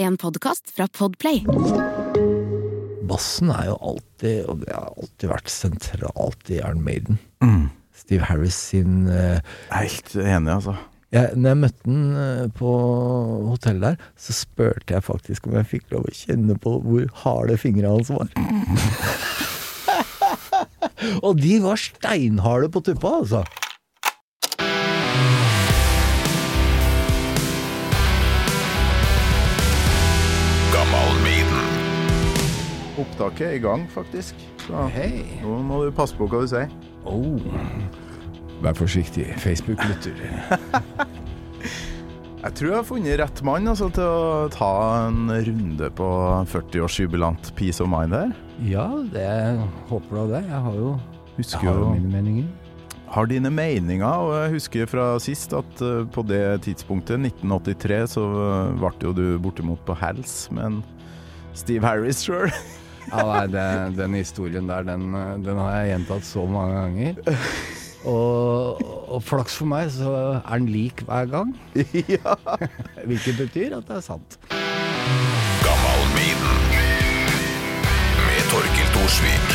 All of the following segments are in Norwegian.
En podkast fra Podplay. Bassen er jo alltid, og det har alltid vært sentralt i Iron Maiden. Mm. Steve Harris sin uh, Jeg er helt enig, altså. jeg, Når jeg møtte han eh, på hotellet der, så spurte jeg faktisk om jeg fikk lov å kjenne på hvor harde fingrene hans var. og de var steinharde på tuppa, altså. Opptaket er i gang, faktisk. Så Hei. nå må du passe på hva du sier. Oh. Vær forsiktig, Facebook-lytter. Jeg tror jeg har funnet rett mann altså, til å ta en runde på 40-årsjubilant Peace of Mind her. Ja, det håper da det. Jeg har jo, jeg har jo mine meninger. Har dine meninger, og jeg husker fra sist at eh, på det tidspunktet, 1983, så eh, ble jo du bortimot på hals med en Steve Harris sjøl. Ja, nei, den, den historien der, den, den har jeg gjentatt så mange ganger. Og, og flaks for meg, så er den lik hver gang. ja. Hvilket betyr at det er sant. Med Torkil Torsvik.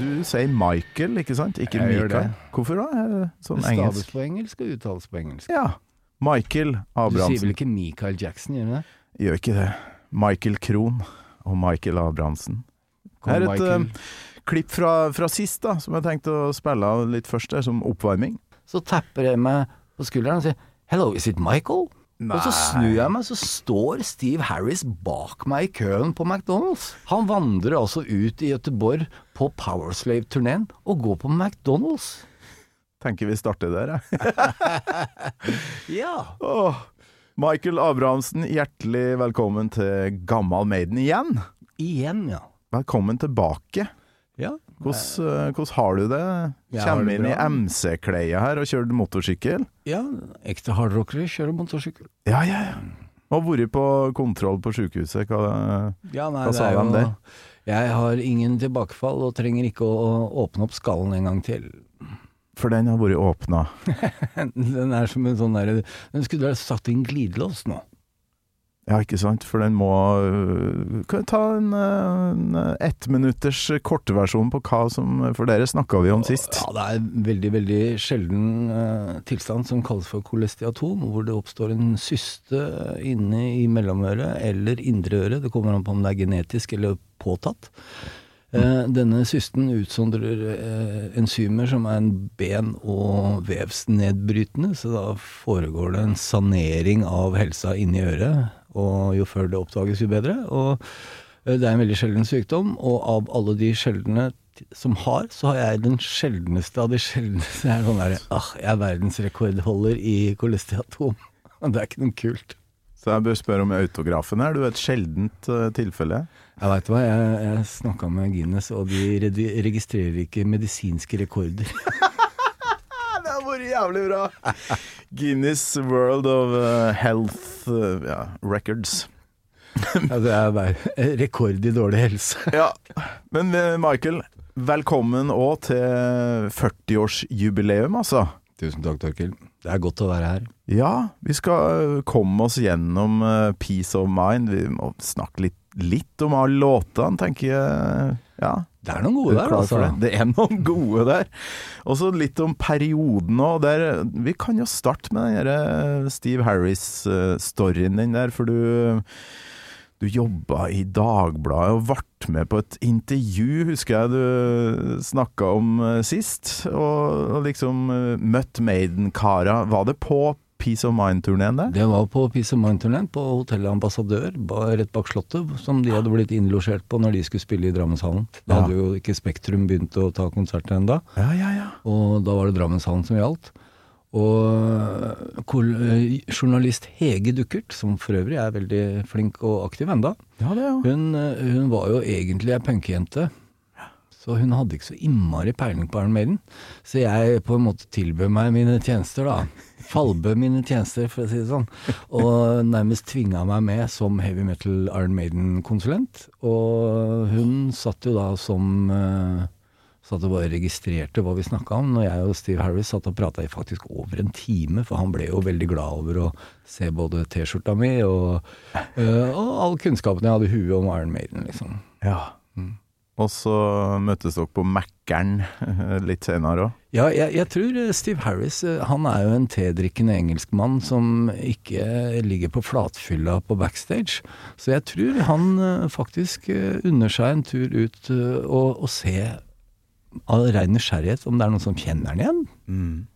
Du sier Michael, ikke sant? Ikke Jeg gjør det. Hvorfor da? Det Sånn Det staves på engelsk og uttales på engelsk. Ja. Michael Du sier vel ikke Michael Jackson, gjør du det? Gjør ikke det. Michael Krohn og Michael Abrahamsen. Det er et eh, klipp fra, fra sist, da, som jeg tenkte å spille av litt først, der, som oppvarming. Så tapper jeg meg på skulderen og sier 'Hello, is it Michael?' Og så snur jeg meg, så står Steve Harris bak meg i køen på McDonald's. Han vandrer altså ut i Gøteborg på Powerslave-turneen og går på McDonald's. Tenker vi starter der, jeg. Ja. Åh. Michael Abrahamsen, hjertelig velkommen til Gammal Maiden igjen. Igjen, ja. Velkommen tilbake. Ja. Hvordan, eh, hvordan har du det? Kommer inn i. MC-kleia her og kjører motorsykkel? ja ekte hardrockere kjører motorsykkel. Ja, ja, ja. Og vært på kontroll på sykehuset. Hva Ja, nei, Hva sa de jo- der? Jeg har ingen tilbakefall og trenger ikke å åpne opp skallen en gang til. For den har vært åpna. Den er som en sånn derre Den skulle vært satt i en glidelås nå. Ja, ikke sant? For den må øh, Kan vi ta en, øh, en ettminutters kortversjon på hva som For dere snakka vi om sist. Ja, det er en veldig, veldig sjelden eh, tilstand som kalles for kolestiatom, hvor det oppstår en syste inne i mellomøret eller indre øre. Det kommer an på om det er genetisk eller påtatt. Eh, denne systen utsondrer eh, enzymer som er en ben- og vevsnedbrytende, så da foregår det en sanering av helsa inni øret. Og jo før det oppdages, jo bedre. Og eh, det er en veldig sjelden sykdom, og av alle de sjeldne som har, så har jeg den sjeldneste av de sjeldneste. Jeg er sånn der, ah, jeg er verdensrekordholder i kolesteatom. Det er ikke noe kult. Så jeg bør spørre om autografen her. Du er et sjeldent uh, tilfelle. Jeg veit hva, jeg, jeg snakka med Guinness, og de registrerer ikke medisinske rekorder. Det har vært jævlig bra! Guinness World of øh, Health uh, ja, Records. Ja, det er bare rekord i dårlig helse. Ja. Men Michael, velkommen òg til 40-årsjubileum, altså. Tusen takk, Torkil. Det er godt å være her. Ja, vi skal øh, komme oss gjennom øh, Peace of Mind. Vi må snakke litt, litt om alle låtene, tenker jeg. Ja, Det er noen gode er der, altså. det? Det er noen gode der. Og så litt om perioden òg. Vi kan jo starte med den der Steve Harris-storyen din der, for du du jobba i Dagbladet og ble med på et intervju, husker jeg du snakka om eh, sist. Og, liksom eh, møtt Maiden-kara. Var det på Peace of Mind-turneen der? Det var på Peace of Mind-turneen på hotellet Ambassadør, rett bak Slottet, som de hadde blitt innlosjert på når de skulle spille i Drammenshallen. Da Ja. hadde jo ikke Spektrum begynt å ta konserter ennå, Ja, ja, ja. og da var det Drammenshallen som gjaldt. Og eh, journalist Hege Duckert, som for øvrig er veldig flink og aktiv enda, Ja, det jo hun, eh, hun var jo egentlig ei punkejente. Så hun hadde ikke så innmari peiling på Iron Maiden. Så jeg på en måte tilbød meg mine tjenester, da. Fallbød mine tjenester, for å si det sånn. Og nærmest tvinga meg med som heavy metal Iron Maiden-konsulent. Og hun satt jo da som, eh, Satt og bare registrerte hva vi snakka om. Når jeg og Steve Harris satt og prata i faktisk over en time, for han ble jo veldig glad over å se både T-skjorta mi og, øh, og all kunnskapen jeg hadde i huet om Iron Maiden, liksom. Ja. Og så møttes dere på Mækkern litt senere òg. Ja, jeg, jeg tror eh, Steve Harris eh, han er jo en tedrikkende engelskmann som ikke ligger på flatfylla på backstage. Så jeg tror han eh, faktisk eh, unner seg en tur ut eh, og, og se av ren nysgjerrighet om det er noen som kjenner han igjen.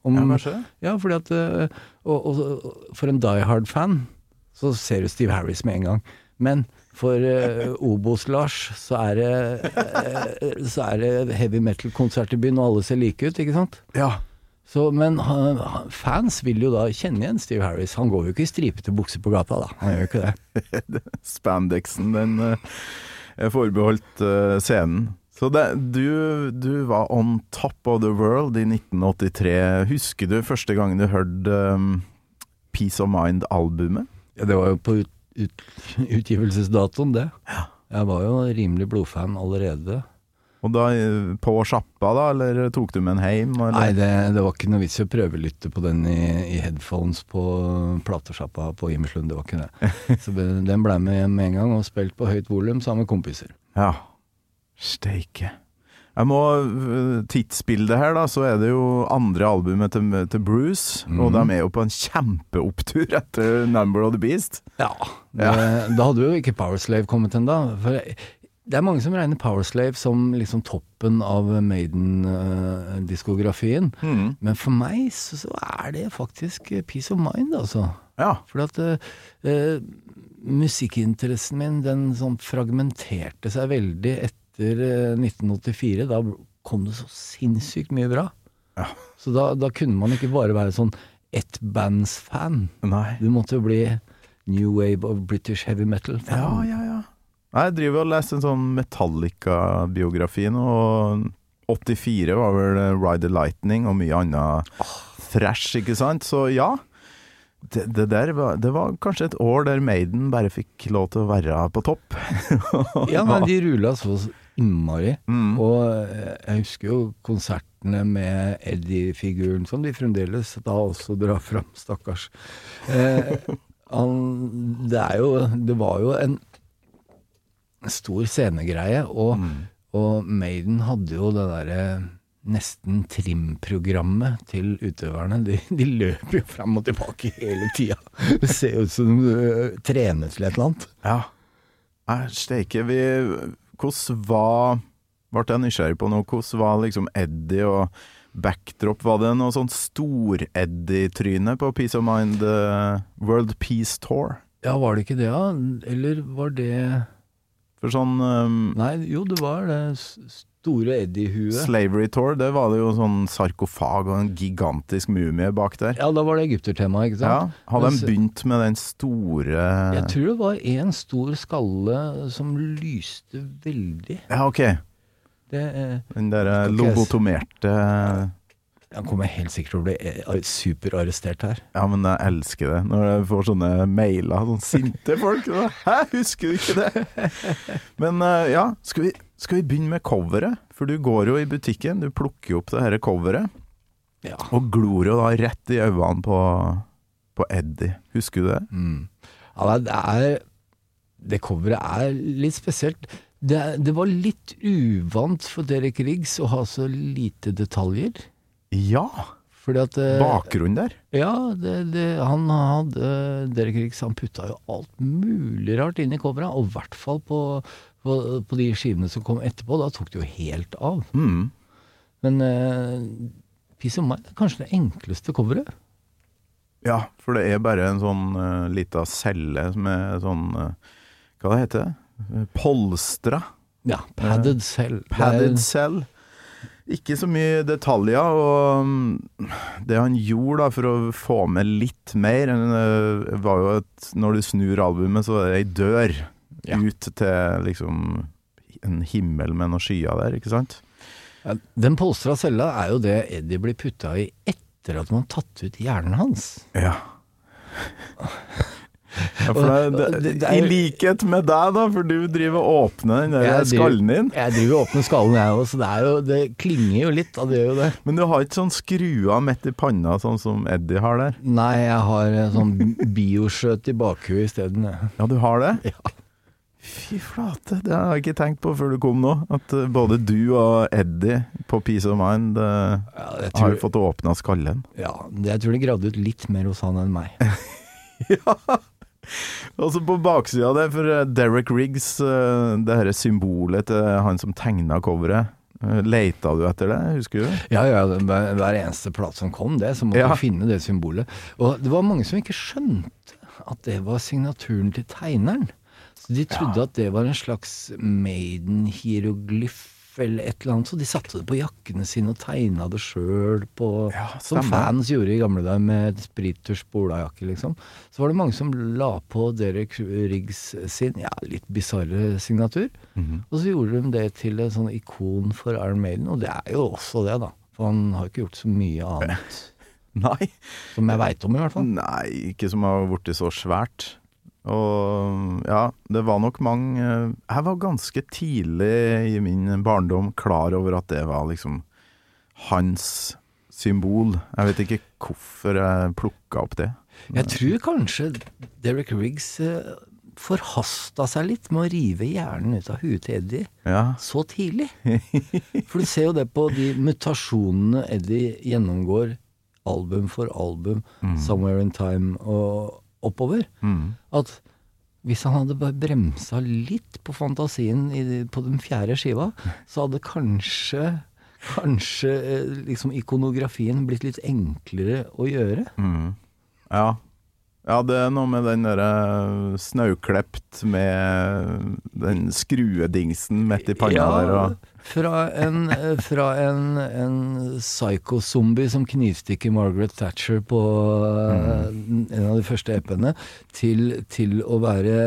Om, Ja, kanskje. Ja, fordi at eh, og, og for en Die Hard-fan så ser du Steve Harris med en gang. Men for uh, Obos-Lars så eh, Så er det heavy metal-konsert i byen, og alle ser like ut, ikke sant? Ja. Så, men han, fans vil jo da kjenne igjen Steve Harris. Han går jo ikke i stripete bukser på gata, da. Han gjør jo ikke det. Spandexen, den uh, er forbeholdt uh, scenen. Så det, du, du var on top of the world i 1983. Husker du første gang du hørte um, Peace of Mind-albumet? Ja, det var jo på utgivelsesdatoen, det. Jeg var jo rimelig blodfan allerede. Og da eh, på sjappa, da, eller tok du med den hjem? Eller? Nei, det, det var ikke noe vits i å prøvelytte på den i, i headphones på platesjappa på Imerslund. Det var ikke det. Så den ble med hjem med en gang og spilt på høyt volum sammen med kompiser. Ja. Steike. Jeg må øh, Tidsbildet her, da, så er det jo andre albumet til, til Bruce, og de er jo på en kjempeopptur etter Number of the Beast. Ja. Det, Da hadde jo ikke Powerslave kommet ennå. For det er mange som regner Powerslave som liksom toppen av Maiden-diskografien. Mm. Men for meg så, så er det faktisk Peace of Mind, altså. Ja. Fordi at eh, eh, musikkinteressen min, den sånn fragmenterte seg veldig etter eh, 1984. Da kom det så sinnssykt mye bra. Ja. Så da, da kunne man ikke bare være sånn ettbandsfan. Du måtte jo bli new wave of British heavy metal. Ja, ja, ja. Jeg driver og leser en sånn Metallica-biografi nå, og 84 var vel eh, Ride the Lightning og mye annet thrash, ikke sant? Så ja. Det, det der var, det var kanskje et år der Maiden bare fikk lov til å være på topp. Ja, men de rula så innmari. Mm. Og eh, jeg husker jo konsertene med Eddie-figuren, som de fremdeles da også drar fram, stakkars. Eh, han, det er jo Det var jo en stor scenegreie, og, og Maiden hadde jo det derre nesten trimprogrammet til utøverne. De, de løper jo fram og tilbake hele tida. Det ser ut som de øh, trener til et eller annet. Ja. Nei, steike, vi Hvordan var Ble jeg nysgjerrig på noe? Hvordan var liksom Eddie og backdrop? Var det noe sånn stor-Eddie-tryne på Peace of Mind uh, World Peace Tour? Ja, var det ikke det, da? Eller var det For sånn um, Nei, jo, det var det store Eddie-huet. Slavery Tour, det var det jo sånn sarkofag og en gigantisk mumie bak der. Ja, da var det egyptertema, ikke Ja. Hadde Mens- de begynt med den store Jeg tror det var én stor skalle som lyste veldig. Ja, ok. Det, eh, Den derre s- lobotomerte han kommer helt sikkert til å bli eh, superarrestert her. Ja, men jeg elsker det. Når jeg får sånne mailer, sånne sinte folk. da. Hæ, husker du ikke det? Men eh, ja, skal vi, skal vi begynne med coveret? For du går jo i butikken, du plukker opp det her coveret, Ja. og glor jo da rett i øynene på, på Eddie. Husker du det? Mm. ja det er Det coveret er litt spesielt. Det, det var litt uvant for Derek Riggs å ha så lite detaljer. Ja! At eh, Bakgrunnen der. Ja, det, det, han hadde Derek Riggs han putta jo alt mulig rart inn i coveret, og i hvert fall på, på, på de skivene som kom etterpå. Da tok det jo helt av. Mm. Men uh, Peace of Mind er kanskje det enkleste coveret. Ja, for det er bare en sånn uh, lita celle med sånn uh, Hva det heter det? Eh, Polstra. Ja, padded cell. Padded cell. Ikke så mye detaljer, og mm, det han gjorde da for å få med litt mer, eh, var jo at når du snur albumet, så er det ei dør Ja. ut til liksom en himmel med noen skyer der, ikke sant? Ja, den polstra cella er jo det Eddie blir putta i etter at man har tatt ut hjernen hans. Ja. Ja, det, det, Det- er I likhet med deg, da, for du driver og åpner den der skallen din. Jeg driver og åpner skallen jeg òg, så det, jo, det klinger jo litt. Det gjør jo det. Men du har ikke sånn skrua midt i panna, sånn som Eddie har der? Nei, jeg har eh, sånn bioskjøt i bakhuet isteden. Ja, du har det? Ja. Fy flate, det har jeg ikke tenkt på før du kom nå. At eh, både du og Eddie på Peace of Mind uh, Ja, tror, har fått åpna skallen. ja, jeg tror det gravde ut litt mer hos han enn meg. Og så på baksida der, for eh, Derek Riggs, uh, det her symbolet til han som tegna coveret. Leita du etter det, husker du? Ja, ja, hver eneste plate som kom, det, så måtte Ja. du finne det symbolet. Og det var mange som ikke skjønte at det var signaturen til tegneren. Så de trodde at det var en slags Maiden-hieroglyff eller et eller annet, så de satte det på jakkene sine og tegna det sjøl Ja, Som fans gjorde i gamle dager med sprittusj på olajakke, liksom. Så var det mange som la på Derek Riggs sin ja, litt bisarre signatur. Mhm. Og så gjorde de det til et sånn ikon for Iron Maiden, og det er jo også det, da. For han har ikke gjort så mye annet. Nei. Som jeg veit om, i hvert fall. Nei, ikke som har blitt så svært. Og ja, det var nok mange eh, Jeg var ganske tidlig i min barndom klar over at det var liksom hans symbol. Jeg vet ikke hvorfor jeg plukka opp det. Jeg tror kanskje Derek Riggs eh, forhasta seg litt med å rive hjernen ut av huet til Eddie Ja. så tidlig. For du ser jo det på de mutasjonene Eddie gjennomgår album for album, 'Somewhere in Time' og oppover. Mm. At hvis han hadde bare bremsa litt på fantasien i, på den fjerde skiva, så hadde kanskje Kanskje eh, liksom ikonografien blitt litt enklere å gjøre. Mm. Ja. Ja, det er noe med den derre snauklept med den skruedingsen midt i panna der og fra en, eh, fra en, en psycho-zombie som knivstikker Margaret Thatcher på mm. en av de første EP-ene, til, til å være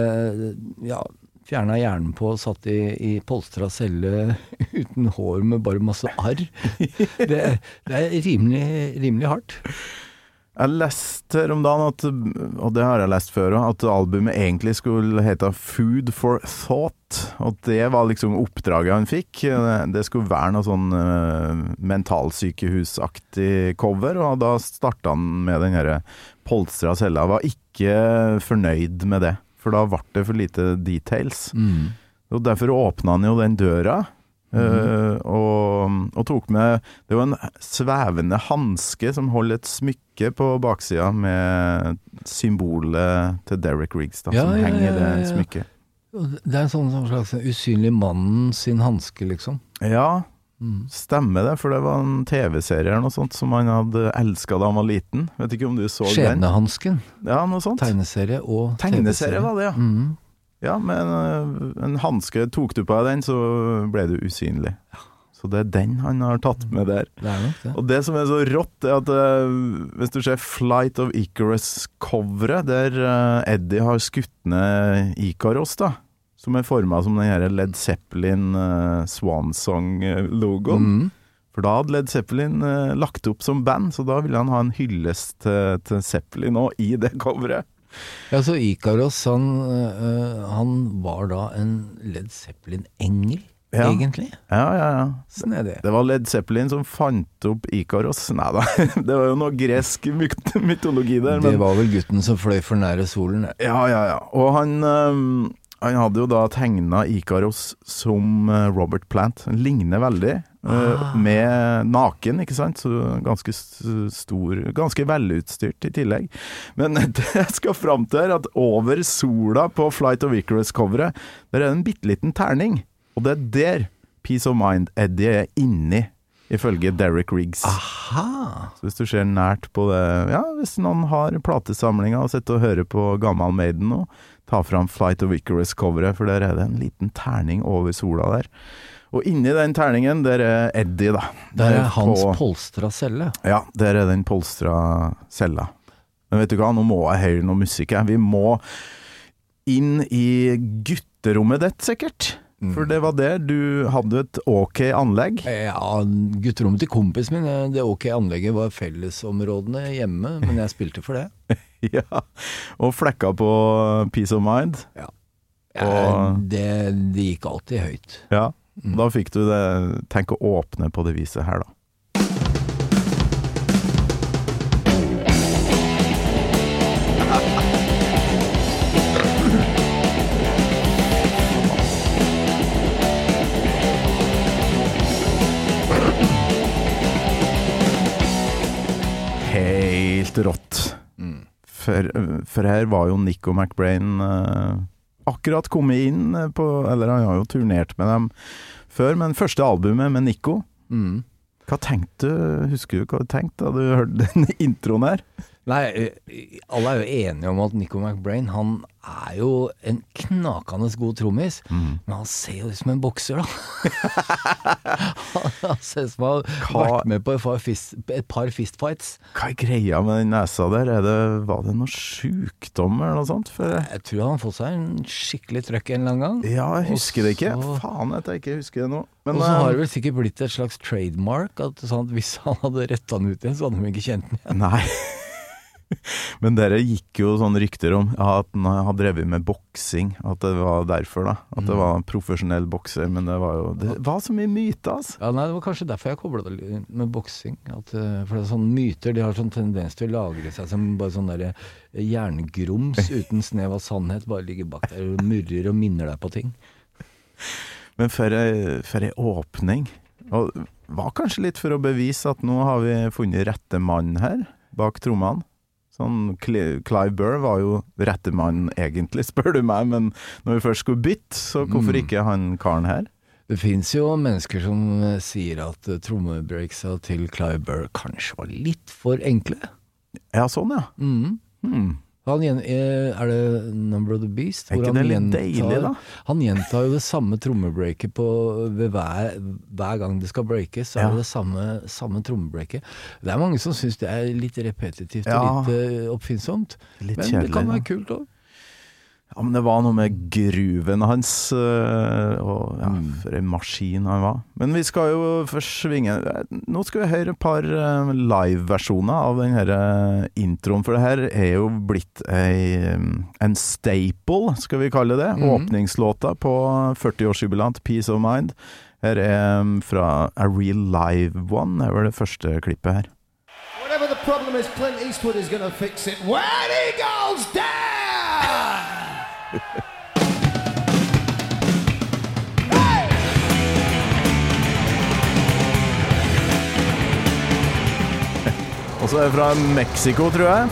ja, fjerna hjernen på og satt i, i polstra celle uten hår med bare masse arr. Det, det er rimelig, rimelig hardt. Jeg leste her om dagen, at, og det har jeg lest før òg, at albumet egentlig skulle hete Food for Thought. Og det var liksom oppdraget han fikk. Det skulle være noe sånn uh, mentalsykehusaktig cover, og da starta han med den herre polstra cella. Var ikke fornøyd med det, for da ble det for lite details. Og derfor åpna han jo den døra. Eh, og, og tok med Det var en svevende hanske som holder et smykke på baksida med symbolet til Derek Riggs, da, Ja, som ja, henger i ja, det smykket. Det er en sånn, sånn slags usynlig mannen sin hanske, liksom. Ja, stemmer det, for det var en TV-serie eller noe sånt som han hadde elska da han var liten. Vet ikke om du så den? Skjebnehansken. Ja, noe sånt. Tegneserie og Tegneserie var det, ja. Mhm. Ja, med en, øh, en hanske. Tok du på deg den, så ble du usynlig. Så det er den han har tatt med der. Det er nok det. Og det som er så rått, er at øh, hvis du ser Flight of Icarus-coveret, der øh, Eddie har skutt ned Ikaros, da, som er forma som den her Led Zeppelin uh, Swansong-logoen. Mm. For da hadde Led Zeppelin lagt opp som band, så da ville han ha en hyllest til, til Zeppelin òg, i det coveret. Ja, så Ikaros, han, øh, han var da en Led Zeppelin-engel, Ja. egentlig. Ja, ja, ja. Sånn er Det Det var Led Zeppelin som fant opp Ikaros. Nei da, det var jo noe gresk mytologi der. Det var vel gutten som fløy for nære solen. det. ja, ja, ja. Og han, øhm, han hadde jo da tegna Ikaros som Robert Plant. Han ligner veldig. Øh, med naken, ikke sant. Så ganske stor Ganske velutstyrt i tillegg. Men det jeg skal fram til, er at over sola på Flight of Icarus-coveret, der er det en bitte liten terning. Og det er der Peace of Mind Eddie er inni, ifølge Derek Riggs. Aha! Så hvis du ser nært på det Ja, hvis noen har platesamlinger og sitter og hører på Gammal Maiden nå, ta fram Flight of Icarus-coveret, for der er det en liten terning over sola der. Og inni den terningen, der er Eddie, da. Der er hans på- polstra celle. Ja, der er den polstra cella. Men vet du hva, nå må jeg høre noe musikk, jeg. Vi må inn i gutterommet ditt, sikkert. For det var der du hadde et ok anlegg. Ja, gutterommet til kompisen min, eh, det ok anlegget var fellesområdene hjemme, men jeg spilte for det. Ja. Og flekka på Peace of Mind. Ja, Og- det, det gikk alltid høyt. Ja. Da fikk du det Tenk å åpne på det viset her, da. Helt rått. For, for her var jo Nico McBrain eh, akkurat kommet inn på Eller han har jo turnert med dem før, men første albumet med Nico Mm. Hva tenkte du? Husker du hva du tenkte da du hørte den introen her? Nei, eh, alle er jo enige om at Nico McBrain han er jo en knakende god trommis, Mm. men han ser jo ut som en bokser, da. han ser ut som han har vært med på et par, fistfights. Hva er greia med den nesa der? Er det, var det noe sjukdom eller noe sånt? For, Jeg tror han har fått seg en skikkelig trøkk en eller annen gang. ja, jeg husker det ikke. Faen at jeg ikke husker det nå. Men og så har det eh, vel sikkert blitt et slags trademark, at sånn hvis han hadde retta den ut igjen, så hadde de ikke kjent den igjen. Nei. Men dere gikk jo sånn rykter om at han har drevet med boksing. At det var derfor, da. At det Mm. var en profesjonell bokser. Men det var jo Det var så mye myter, altså. Ja, nei, Det var kanskje derfor jeg kobla det med boksing. At, eh, for det er sånne myter de har sånn tendens til å lagre seg som bare sånn derre jerngrums uten snev av sannhet. Bare ligger bak der og murrer og minner deg på ting. Men for ei, for ei åpning. Og var kanskje litt for å bevise at nå har vi funnet rette mann her, bak trommene. Sånn, Clive Burr var jo rette mann egentlig, spør du meg, men når vi først skulle bytte, så hvorfor Mm. ikke han karen her? Det fins jo mennesker som eh, sier at uh, trommebreaksa til Clive Burr kanskje var litt for enkle. Ja, sånn ja. Mm. Hmm. Han eh, er det Number of the Beast? Er ikke det litt gjentar- deilig, da? Han gjentar jo det samme trommebreaket på ved hver, hver gang det skal breakes. Så er det det samme, samme trommebreaket. Det er mange som syns det er litt repetitivt Ja. og litt eh, oppfinnsomt. Litt Men det kan være kult òg. Ja, men det var noe med gruven hans, øh, og ja, Mm. for en maskin han var. Men vi skal jo først svinge Nå skal vi høre et par øh, liveversjoner av den her øh, introen, for det her er jo blitt ei, en staple, skal vi kalle det. Mhm. Åpningslåta på 40-årsjubilant Peace of Mind. Her er fra A Real Live One, det er vel det første klippet her. Whatever the problem is, Clint Eastwood is gonna fix it when he goes down! Og så er det fra Mexico, tror jeg.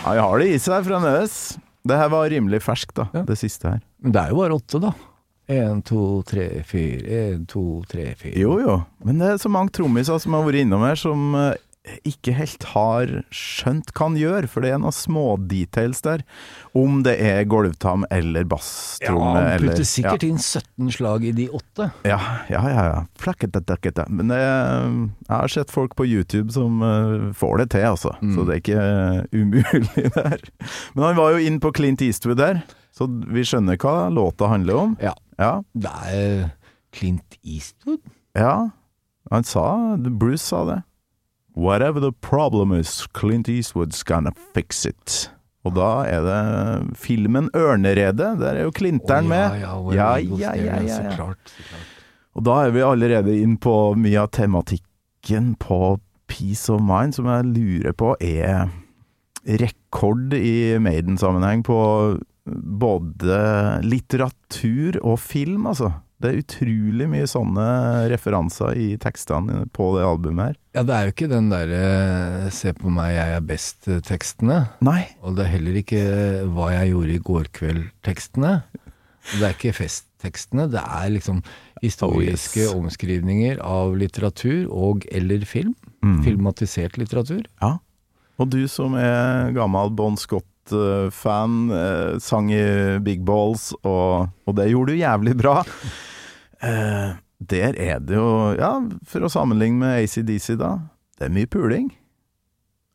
Ja, jeg har det i seg fremdeles. Det her var rimelig ferskt, da, Ja. det siste her. Men det er jo bare åtte, da. Én, to, tre, fyr. Én, to, tre, fyr. Jo, jo. Men det er så mange trommiser som har vært innom her, som eh, ikke helt har skjønt hva han gjør, for det er noen smådetails der. Om det er gulvtam eller Ja, basstromme han putter sikkert inn 17 slag i de åtte. Ja, ja, ja. ja. Flakketataketa. Men det, jeg har sett folk på YouTube som eh, får det til, altså. Mm. Så det er ikke eh, umulig der. Men han var jo inn på Clint Eastwood der, så vi skjønner hva låta handler om. Ja. Ja. Det er Clint Eastwood. ja. Han sa Bruce sa det. Whatever the problem is, Clint Eastwood's gonna fix it. Og da er det filmen 'Ørneredet'. Der er jo Klinter'n oh, med. Ja, ja, Where Ja, ja, ja, ja, Så klart. Så klart. Og da er vi allerede inn på mye av tematikken på Peace of Mind, som jeg lurer på er rekord i Maiden-sammenheng på både litteratur og film, altså. Det er utrolig mye sånne referanser i tekstene på det albumet her. Ja, det er jo ikke den derre 'se på meg, jeg er best'-tekstene. Nei. Og det er heller ikke 'hva jeg gjorde i går kveld'-tekstene. Det er ikke festtekstene. Det er liksom historiske Oh, yes. omskrivninger av litteratur og eller film. Mm. Filmatisert litteratur. Ja. Og du som er gammel Bon Scott-fan, eh, sang i Big Balls, og, og det gjorde du jævlig bra. Eh, der er det jo, ja, for å sammenligne med ACDC da, det er mye puling.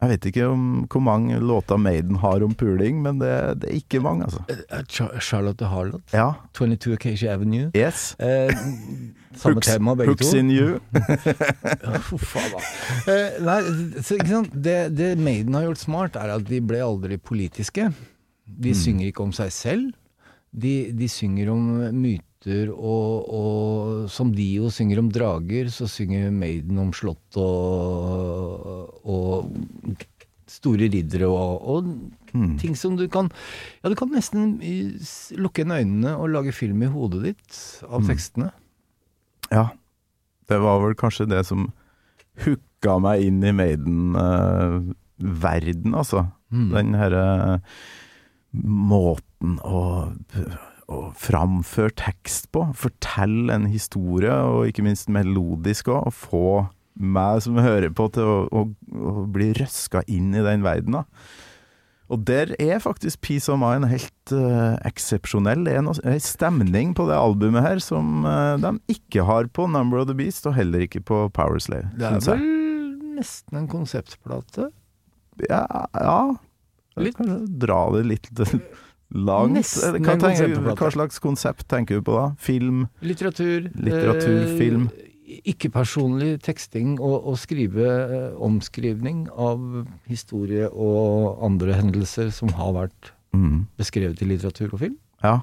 Jeg vet ikke om hvor mange låter Maiden har om puling, men det, det er ikke mange, altså. Eh, Charlotte Harlot, Ja. 22 Acacia Avenue. Yes. Eh, samme Hooks- tema, begge Hooks to. in you. Da. Eh, nei, så, ikke sant? Det, det Maiden har gjort smart, er at de ble aldri politiske. De synger ikke om seg selv. De, de synger om myter, og, og som de jo synger om drager, så synger Maiden om slott og, og store riddere og, og ting som du kan Ja, du kan nesten lukke inn øynene og lage film i hodet ditt av tekstene. Ja. Det var vel kanskje det som hooka meg inn i Maiden-verden, altså. Den herre måten å, å framføre tekst på. Fortelle en historie, og ikke minst melodisk òg. Og få meg som hører på, til å, å, å bli røska inn i den verden. da. Og der er faktisk Peace of Mind helt uh, eksepsjonell. Det er en stemning på det albumet her som uh, de ikke har på Number of the Beast, og heller ikke på Powerslave. Det er vel nesten en konseptplate. Ja, ja. Litt. Kanskje dra det litt langt. Nesten Hva, tenker, hva slags konsept tenker du på da? Film? Litteratur. Litteratur, eh, film. Ikke-personlig teksting og, og skrive eh, omskrivning av historie og andre hendelser som har vært Mm. beskrevet i litteratur og film. Ja.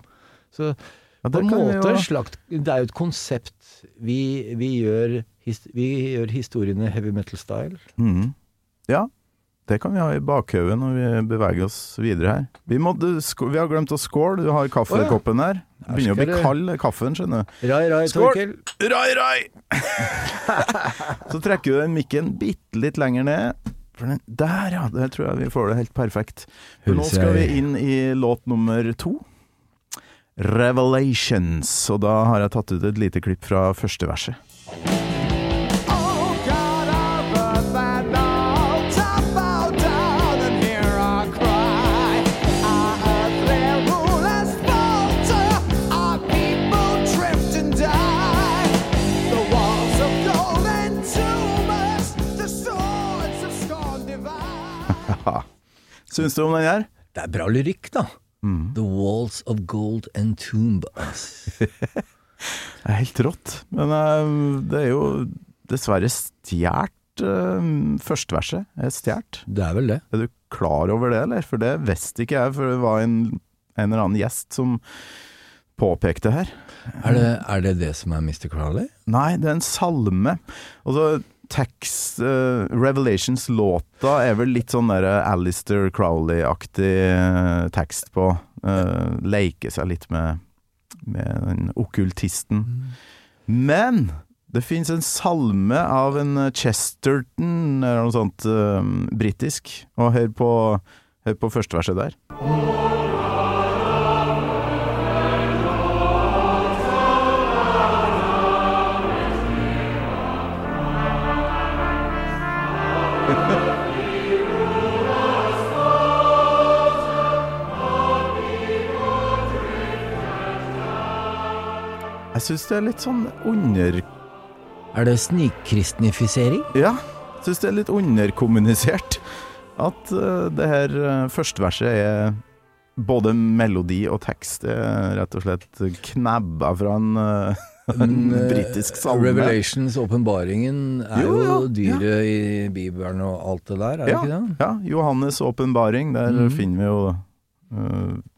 Så ja på det en måte jo- slakt, Det er jo et konsept. Vi, vi, gjør, his, vi gjør historiene heavy metal-style. Mm. Ja, det kan vi ha i bakhodet når vi beveger oss videre her. Vi, må, vi har glemt å skåle. Du har kaffekoppen her. Det Begynner å bli kald, kaffen, skjønner du. Rai, rai, Skål! Rai, rai! Så trekker du den mikken bitte litt lenger ned. Der, ja. Der tror jeg vi får det helt perfekt. Nå skal vi inn i låt nummer to. Revelations. Og da har jeg tatt ut et lite klipp fra første verset. Syns du om den her? Det er bra lyrikk, da. The Walls of Gold and Tomb. Det er helt rått. Men eh, det er jo dessverre stjålet. Uh, Førsteverset er stjålet. Det er vel det. Er du klar over det, eller? For det visste ikke jeg, for det var en, en eller annen gjest som påpekte her. Er det er det, det som er Mr. Crowley? Nei, det er en salme. Altså, tekst uh, Revelations-låta er vel litt sånn der Alistair Crowley-aktig eh, tekst på. Uh, Leke seg litt med, med den okkultisten. Men det fins en salme av en Chesterton, eller noe sånt uh, britisk. Og hør på, hør på første verset der. Jeg syns det er litt sånn under... Er det snikkristnifisering? Ja, syns det er litt underkommunisert. At uh, det her uh, førsteverset er både melodi og tekst er rett og slett knabba fra en, eh, en britisk salme. Revelations, åpenbaringen, er Jo, jo, ja, i Bibelen og alt det der, er det Ja, ikke det? ja, Johannes' åpenbaring, der mm. finner vi jo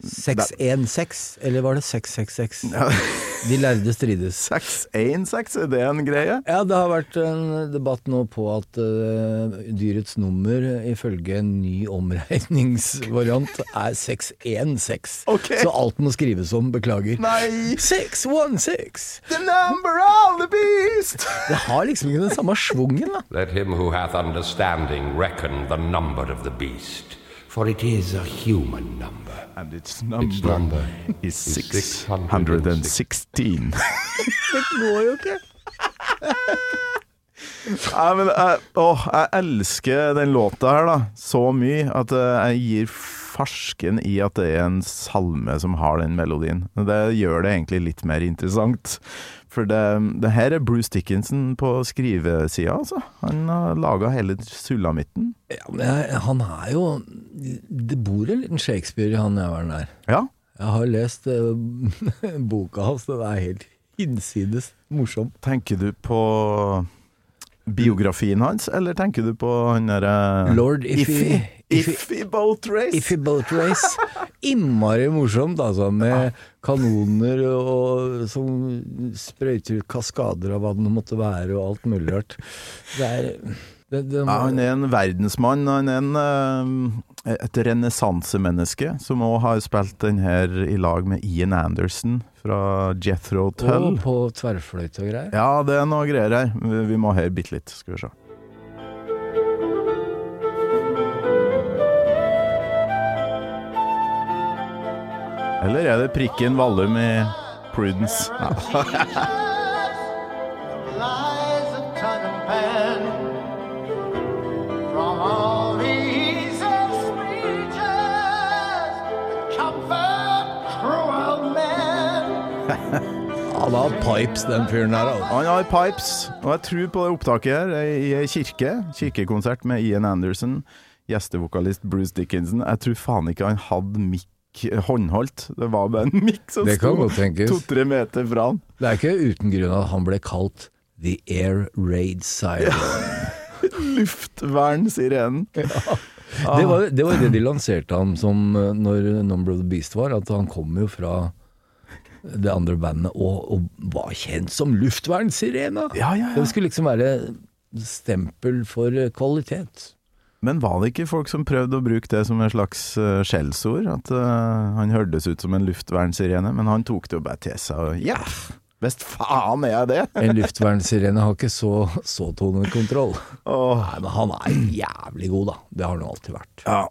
616, eller var det 666? Ja. De lærde strides. 616, er det en greie? Ja, det har vært en debatt nå på at uh, dyrets nummer ifølge en ny omregningsvariant er 616. Okay. Så alt må skrives om, beklager. Nei! 616! The number of the beast! Det har liksom ikke den samme schwungen, da. Let him who hath understanding reckon the number of the beast, for it is a human number. And its Its number number is is 616. Det går jo ikke. Nei, men jeg, å, jeg elsker den låta her da så mye at eh, jeg gir farsken i at det er en salme som har den melodien. Det gjør det egentlig litt mer interessant. For det, det her er Bruce Dickinson på skrivesida, altså. Han har laga hele sulamitten. Ja, men han er jo Det bor en liten Shakespeare i han jævelen der. Ja. Jeg har lest uh, boka hans, den er helt hinsides morsom. Tenker du på biografien hans, eller tenker du på han derre Lord Iffy Iffy, Boat Race? Iffy Boat Race. Innmari morsomt, altså, med kanoner og som sprøyter ut kaskader av hva det måtte være, og alt mulig rart. Det er det, det, Ja, han er en verdensmann. Han er en, eh, et renessansemenneske som òg har spilt den her i lag med Ian Anderson fra Jethro Tull. Og på tverrfløyte og greier. Ja, det er noe greier her. Vi vi må høre bitte litt, skal vi se. Eller er det prikken Vallum i Prudence? Han har pipes, den fyren der. Altså. Han har pipes, og jeg tror på det opptaket her i ei kirke. Kirkekonsert med Ian Anderson, gjestevokalist Bruce Dickinson. Jeg tror faen ikke han hadde mikk håndholdt. Det var bare en mikk som sto to-tre meter fra han. Det er ikke uten grunn at han ble kalt The Air Raid Siren. Luftvern-sirenen. Det, var, det var det de lanserte ham som eh, når Number of the Beast var, at han kom jo fra det andre bandet og, og var kjent som luftvernsirena. Ja, ja, ja. Det skulle liksom være stempel for eh, kvalitet. Men var det ikke folk som prøvde å bruke det som en slags uh, skjellsord? At uh, han hørtes ut som en luftvernsirene, men han tok det jo bare til seg og ja, visst faen er jeg det! En luftvernsirene har ikke så, så tonekontroll. Oh. Nei, men han er jævlig god, da. Det har han alltid vært. Ja.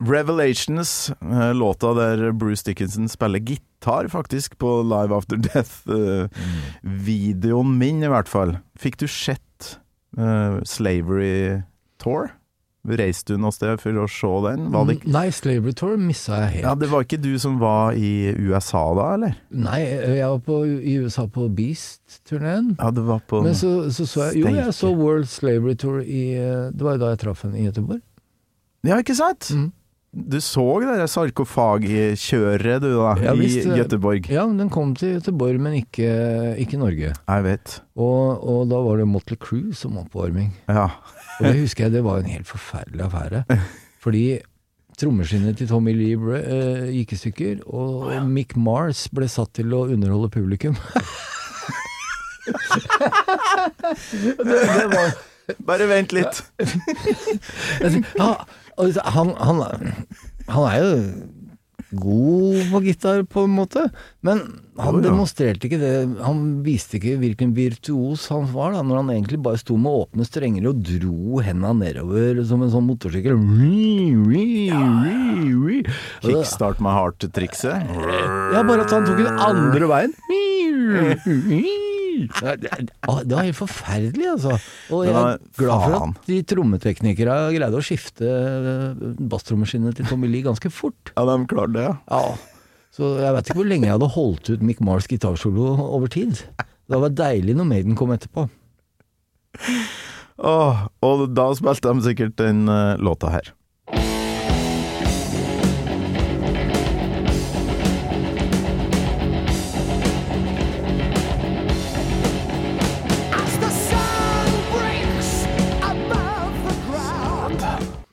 Revelations, eh, låta der Bruce Dickinson spiller gitar faktisk på Live After Death-videoen min i hvert fall. Fikk du sett uh, Slavery Tour? Reiste du noe sted for å se den? Var det ikke Nei, Slavery Tour missa jeg helt. ja, Det var ikke du som var i USA da, eller? Nei, jeg var på, i USA på Beast-turneen. Ja, du var på Men så, så så jeg Jo, jeg så World Slavery Tour i Det var jo da jeg traff henne i Göteborg. Ja, ikke sant? Mm. Du så det sarkofagkjøret du da, Ja, i visst, eh, Göteborg. Ja, den kom til Göteborg, men ikke, ikke Norge. Jeg vet. Og, og da var det Motley Crue som oppvarming. Ja. Og det husker jeg, det var en helt forferdelig affære. Fordi trommeskinnet til Tommy Lee ble, eh, gikk i stykker, og Mick Mars ble satt til å underholde publikum. det, det var Bare vent litt. altså, han, han, han er jo god på gitar, på en måte, men han Jo, ja. demonstrerte ikke det. Han viste ikke hvilken virtuos han var, da, når han egentlig bare sto med åpne strenger og dro henda nedover som en sånn motorsykkel. Ja. Kickstart my heart-trikset. Ja, bare at han tok den andre veien. Ja, Det det var helt forferdelig, altså. Og jeg er glad for at de trommeteknikere greide å skifte basstrommaskinene til Tommy Lee ganske fort. Ja, de klarte det, ja. Ja. Så jeg vet ikke hvor lenge jeg hadde holdt ut Mick Mars gitarsolo over tid. Det var deilig når Maiden kom etterpå. Åh, og da spilte de sikkert den eh, låta her.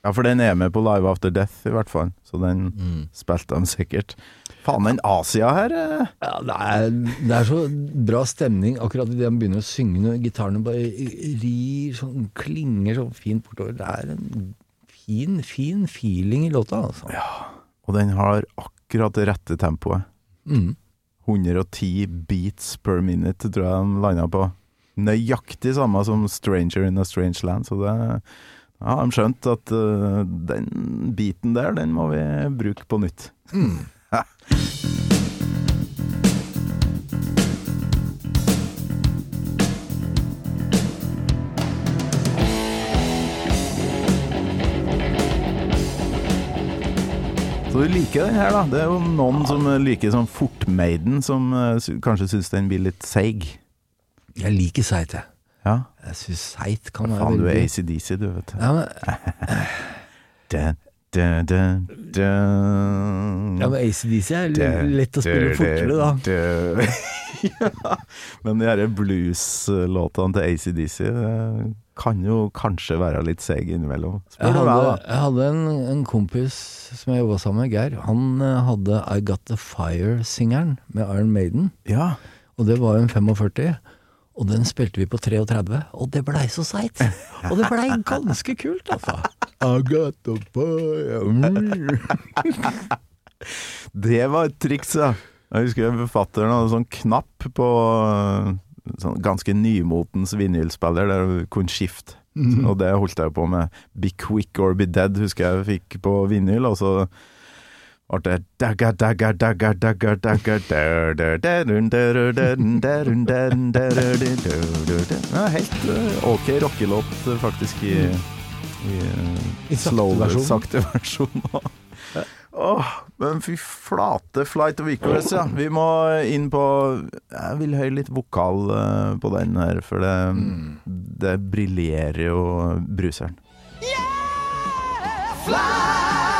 Ja, for den er med på Live After Death, i hvert fall. Så den spilte de sikkert. Faen, den Asia her eh. Ja, det er, det er så bra stemning akkurat idet han begynner å synge når gitarene bare rir sånn, klinger så fint bortover. Det er en fin, fin feeling i låta, altså. Og den har akkurat det rette tempoet. Mm. 110 beats per minute, tror jeg de landa på. Nøyaktig samme som Stranger in a Strange Land, så det ja, de skjønte at uh, den biten der, den må vi bruke på nytt. Så du liker den her, da. Det er jo noen som liker sånn Fort-Maiden, som uh, kanskje syns den blir litt seig. Jeg liker seigt, jeg. Ja. Jeg syns seigt kan være Faen, du er ACDC, du, vet du. ja, men, den, den, den, den. ja, men ACDC er lett å spille fortere, da. ja, men de her blues-låtene til ACDC kan jo kanskje være litt seige innimellom. Jeg Spør du hadde, meg, da. jeg hadde en, en kompis som jeg jobba sammen med, Geir. Han eh, hadde I Got The Fire-singeren med Iron Maiden. Ja. Og det var en 45. Og den spilte vi på 33, og det blei så seigt. Og det blei ganske kult, altså. I got the mm. Det var et triks, ja. Jeg husker forfatteren hadde sånn knapp på øh, sånn ganske nymotens vinylspiller der du kunne skifte. Og det holdt jeg på med. Be quick or be dead husker jeg fikk på vinyl, og så og det dagga, dagga, dagga, dagga, dagga, ja, Helt eh, ok rockelåt, eh, faktisk, i, i, eh, I slow, sakte versjon. Åh, men fy flate Flight of Equals, ja. Vi må inn på Jeg vil høre litt vokal på den her, for det, mm. det briljerer jo bruseren. Yeah! Fly!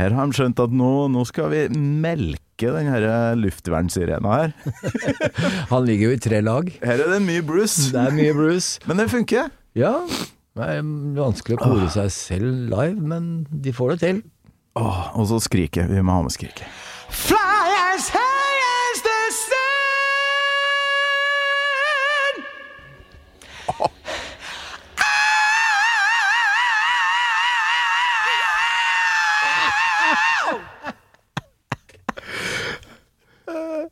Her har de skjønt at nå, nå skal vi melke den her luftvernsirena her. Han ligger jo i tre lag. Her er det mye Bruce, Det er mye Bruce. men det funker. Ja. Det er vanskelig å kore seg selv live, men de får det til. Åh, og så skriket. Vi må ha med skriket. Fly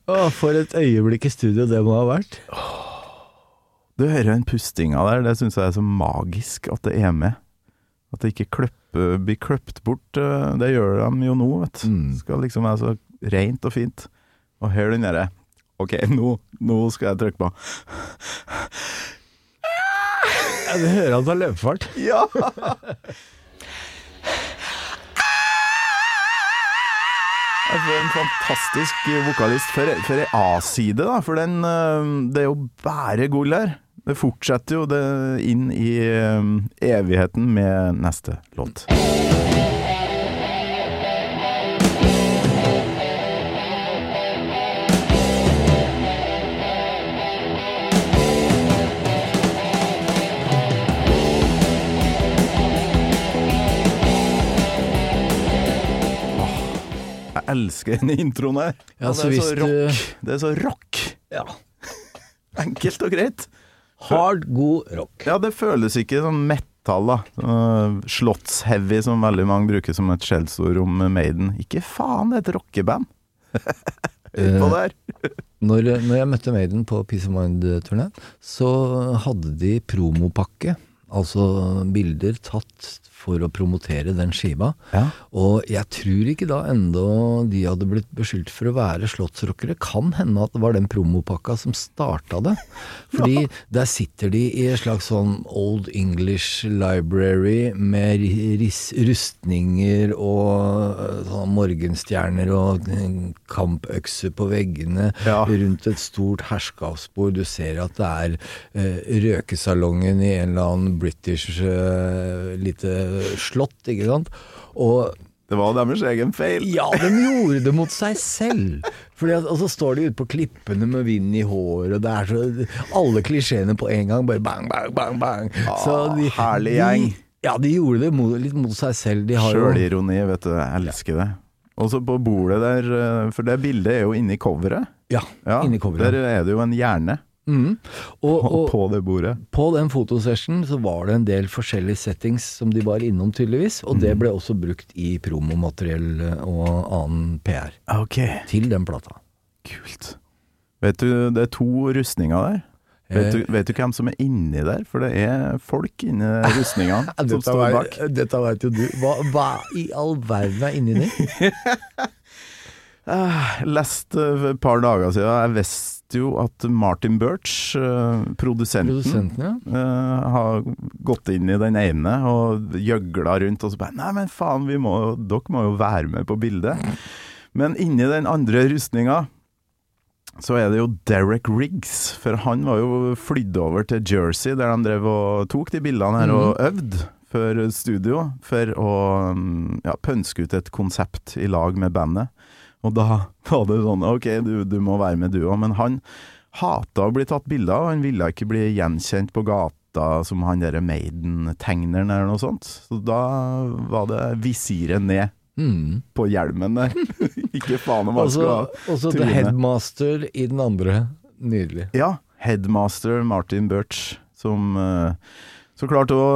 Å, for et øyeblikk i studio det må ha vært. Du hører den pustinga der, det syns jeg er så magisk at det er med. At det ikke kløppe, blir kløpt bort. eh, Det gjør de jo nå, vet du. Mm. Det skal liksom være så rent og fint. Og hør den derre Ok, nå, nå skal jeg trykke på. Ja, du hører at han har løpefart. Ja! en fantastisk vokalist for, for A-side, da. For den eh, Det er jo bare gull her. Det fortsetter jo det inn i eh, evigheten med neste låt. Elsker denne introen her. Ja, det, er så rock. det er så rock. Ja. Enkelt og greit. Hard, god rock. Ja, det føles ikke som metal, da. Uh, Slottsheavy, som veldig mange bruker som et skjellsord om Maiden. Ikke faen, det er et rockeband. Utpå Eh, der. Når, når jeg møtte Maiden på Peace of Mind-turneen, så hadde de promopakke. Altså bilder tatt for å promotere den skiva. Ja. Og jeg tror ikke da enda de hadde blitt beskyldt for å være slottsrockere. Kan hende at det var den promopakka som starta det. Fordi der sitter de i en slags sånn Old English library med rustninger og øh, sånn morgenstjerner og øh, kampøkser på veggene Ja. rundt et stort herskapsbord. Du ser at det er øh, røkesalongen i en eller annen British øh, lite slott, ikke sant. Og Det var deres egen feil. ja, de gjorde det mot seg selv. Fordi at, og så står de ute på klippene med vind i håret, og det er så Alle klisjeene på en gang, bare bang, bang, bang, bang. Ah, herlig gjeng. De, ja, de gjorde det mot, litt mot seg selv. De Sjølironi, vet du. Jeg elsker det. Og så på bordet der, uh, for det bildet er jo inni coveret. Ja, Ja, inni coveret. Der er det jo en hjerne Mhm. Og, på, og på det bordet. på den fotosession så var det en del forskjellige settings som de var innom, tydeligvis. Og det ble også brukt i promomateriell og annen PR Okay. til den plata. kult. Vet du, det er to rustninger der. Vet du, Eh. vet du hvem som er inni der? For det er folk inni rustningene som står vet- bak. Dette veit jo du. Hva, hva i all verden er inni der? Jeg Leste for et par dager siden Jeg visste jo at Martin Birch, eh, produsenten, Produsenten, ja. uh, har gått inn i den ene og gjøgla rundt, og så bare Nei, men faen, vi må, dere må jo være med på bildet. Men inni den andre rustninga så er det jo Derek Riggs, for han var jo flydd over til Jersey, der de drev og tok de bildene her og øvde for studio, for å mm, ja, pønske ut et konsept i lag med bandet. Og da var det sånn OK, du, du må være med du òg, men han hata å bli tatt bilder av, han ville ikke bli gjenkjent på gata som han derre Maiden-tegneren eller noe sånt. Så da var det visiret ned Mm. på hjelmen der. ikke faen om han skulle ha og så The. Headmaster i den andre. Nydelig. Ja, headmaster Martin Birch, som eh, så klarte å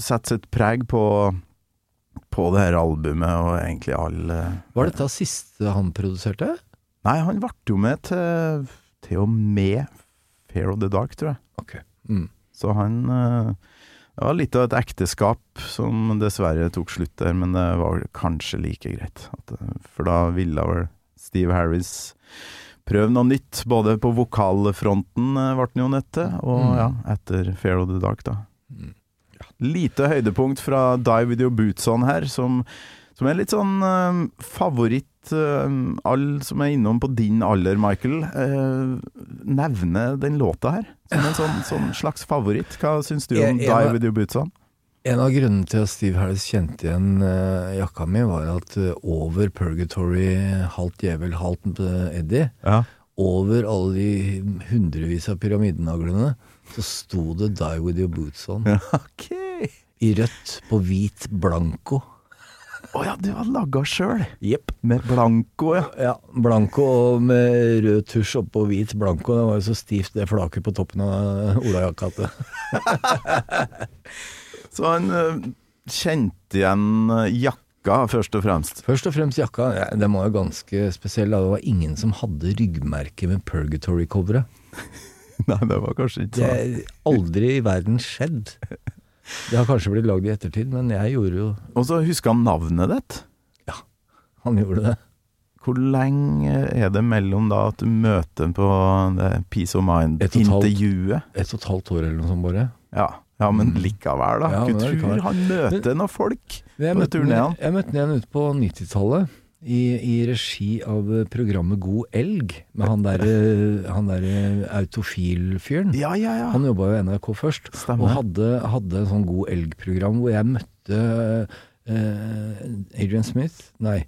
sette sitt preg på, på det her albumet, og egentlig alle Var dette siste han produserte? Nei, han ble jo med til, til og med Fair of the Dark, tror jeg. Ok. Mm. Så han eh, Det var litt av et ekteskap som dessverre tok slutt der, men det var kanskje like greit. At, eh, for da ville vel Steve Harris prøve noe nytt, både på vokalfronten eh, ble han jo nødt til, og Mm. ja, etter Fair of the Dark, da. Mm. Lite høydepunkt fra Die With Your Boots On her, som, som er litt sånn eh, favoritt eh, Alle som er innom på din alder, Michael, Eh, nevne den låta her som en sånn, sånn slags favoritt. Hva syns du om Jeg- jeg Die With Your Boots On? En av grunnene til at Steve Harris kjente igjen eh, jakka mi, var at eh, over Purgatory, halvt djevel, halvt Eddie, Ja. over alle de hundrevis av pyramidenaglene, så sto det 'Die With Your Boots On' ok. I rødt på hvit blanco. Å ja, du har laga sjøl? Jepp. Med blanco, ja. Ja, Blanco og med rød tusj oppå hvit blanco. Det var jo så stivt det flaket på toppen av olajakka det Så han eh, kjente igjen eh, jakka, først og fremst. Først og fremst jakka. Ja, den var jo ganske spesiell. da. Det var ingen som hadde ryggmerke med Purgatory-coveret. Nei, det var kanskje ikke Det sånn. er aldri i verden skjedd. Det har kanskje blitt lagd i ettertid, men jeg gjorde jo Og så huska han navnet ditt. Ja, Han gjorde det. Hvor lenge er det mellom da at du møter på Peace of. Mind-intervjuet? Et og et halvt år eller noe sånt bare. Ja. ja, men likevel, da. Mm. Ja, Gud tror han møter noen folk Jeg på møtte, turnéen. jeg møtte den igjen ute på 90-tallet. I, I regi av programmet God elg, med han derre der autofil-fyren. Ja, ja, ja. Han jobba jo i NRK først, Stemmer. og hadde, hadde en sånn God elg-program hvor jeg møtte eh, Adrian Smith, nei,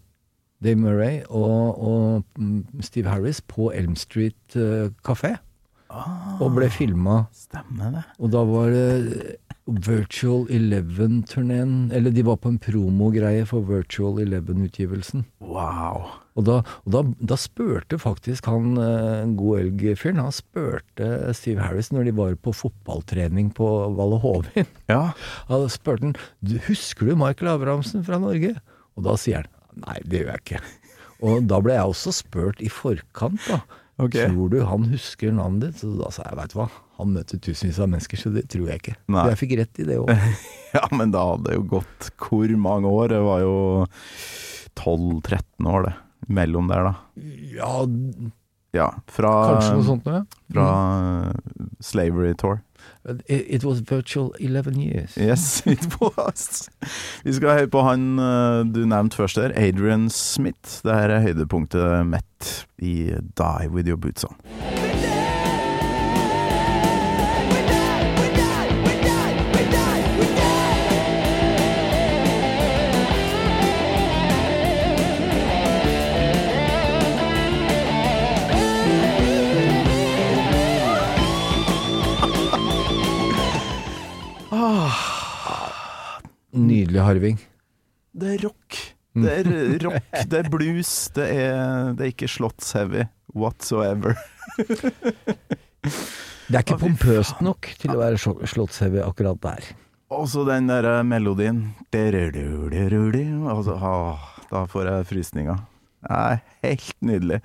Dave Murray og, og Steve Harris på Elm Street eh, Ah, Og ble filma. Stemmer det. Og da var det Virtual Eleven-turneen Eller de var på en promogreie for Virtual Eleven-utgivelsen. Wow. Og da, og da, da spurte faktisk han en God Elg-fyren Han spurte Steve Harris når de var på fotballtrening på Valle Hovin. Ja. Han spurte han Husker du Michael Abrahamsen fra Norge? Og da sier han Nei, det gjør jeg ikke. Og da ble jeg også spurt i forkant, da. Okay. Tror du han husker navnet ditt? Så da sa jeg veit du hva, han møter tusenvis av mennesker, så det tror jeg ikke. Nei. Jeg fikk rett i det òg. ja, men da hadde det jo gått hvor mange år? Det var jo 12-13 år, det. Mellom der, da. Ja, Ja, fra, kanskje noe sånt noe. ja. fra mm. Slavery Tour. It, it was virtual 11 years. Yes, it was. Vi skal høre på han uh, du nevnte først der, Adrian Smith. Det her er høydepunktet mitt i Die With Your Boots On. Nydelig harving. Det er rock. Det er rock, det er blues, det er, det er ikke slottsheavy whatsoever. Det er ikke pompøst nok til å være slottsheavy akkurat der. Og så den der eh, melodien altså, ah, Da får jeg frysninger. Det er helt nydelig.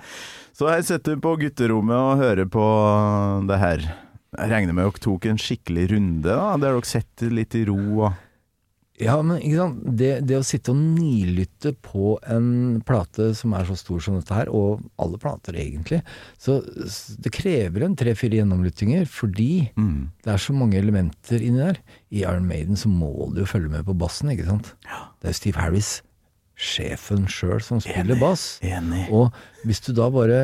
Så her sitter på gutterommet og hører på det her. Jeg regner med dere tok en skikkelig runde, da, der dere sitter litt i ro og Ja, men ikke sant? Det, det å sitte og nilytte på en plate som er så stor som dette her, og alle plater egentlig, så det krever en tre-fire gjennomlyttinger, fordi Mm. det er så mange elementer inni der. I Iron Maiden så må du jo følge med på bassen, ikke sant? Det er jo Steve Harris, sjefen sjøl, som spiller bass. Enig. Og hvis du da bare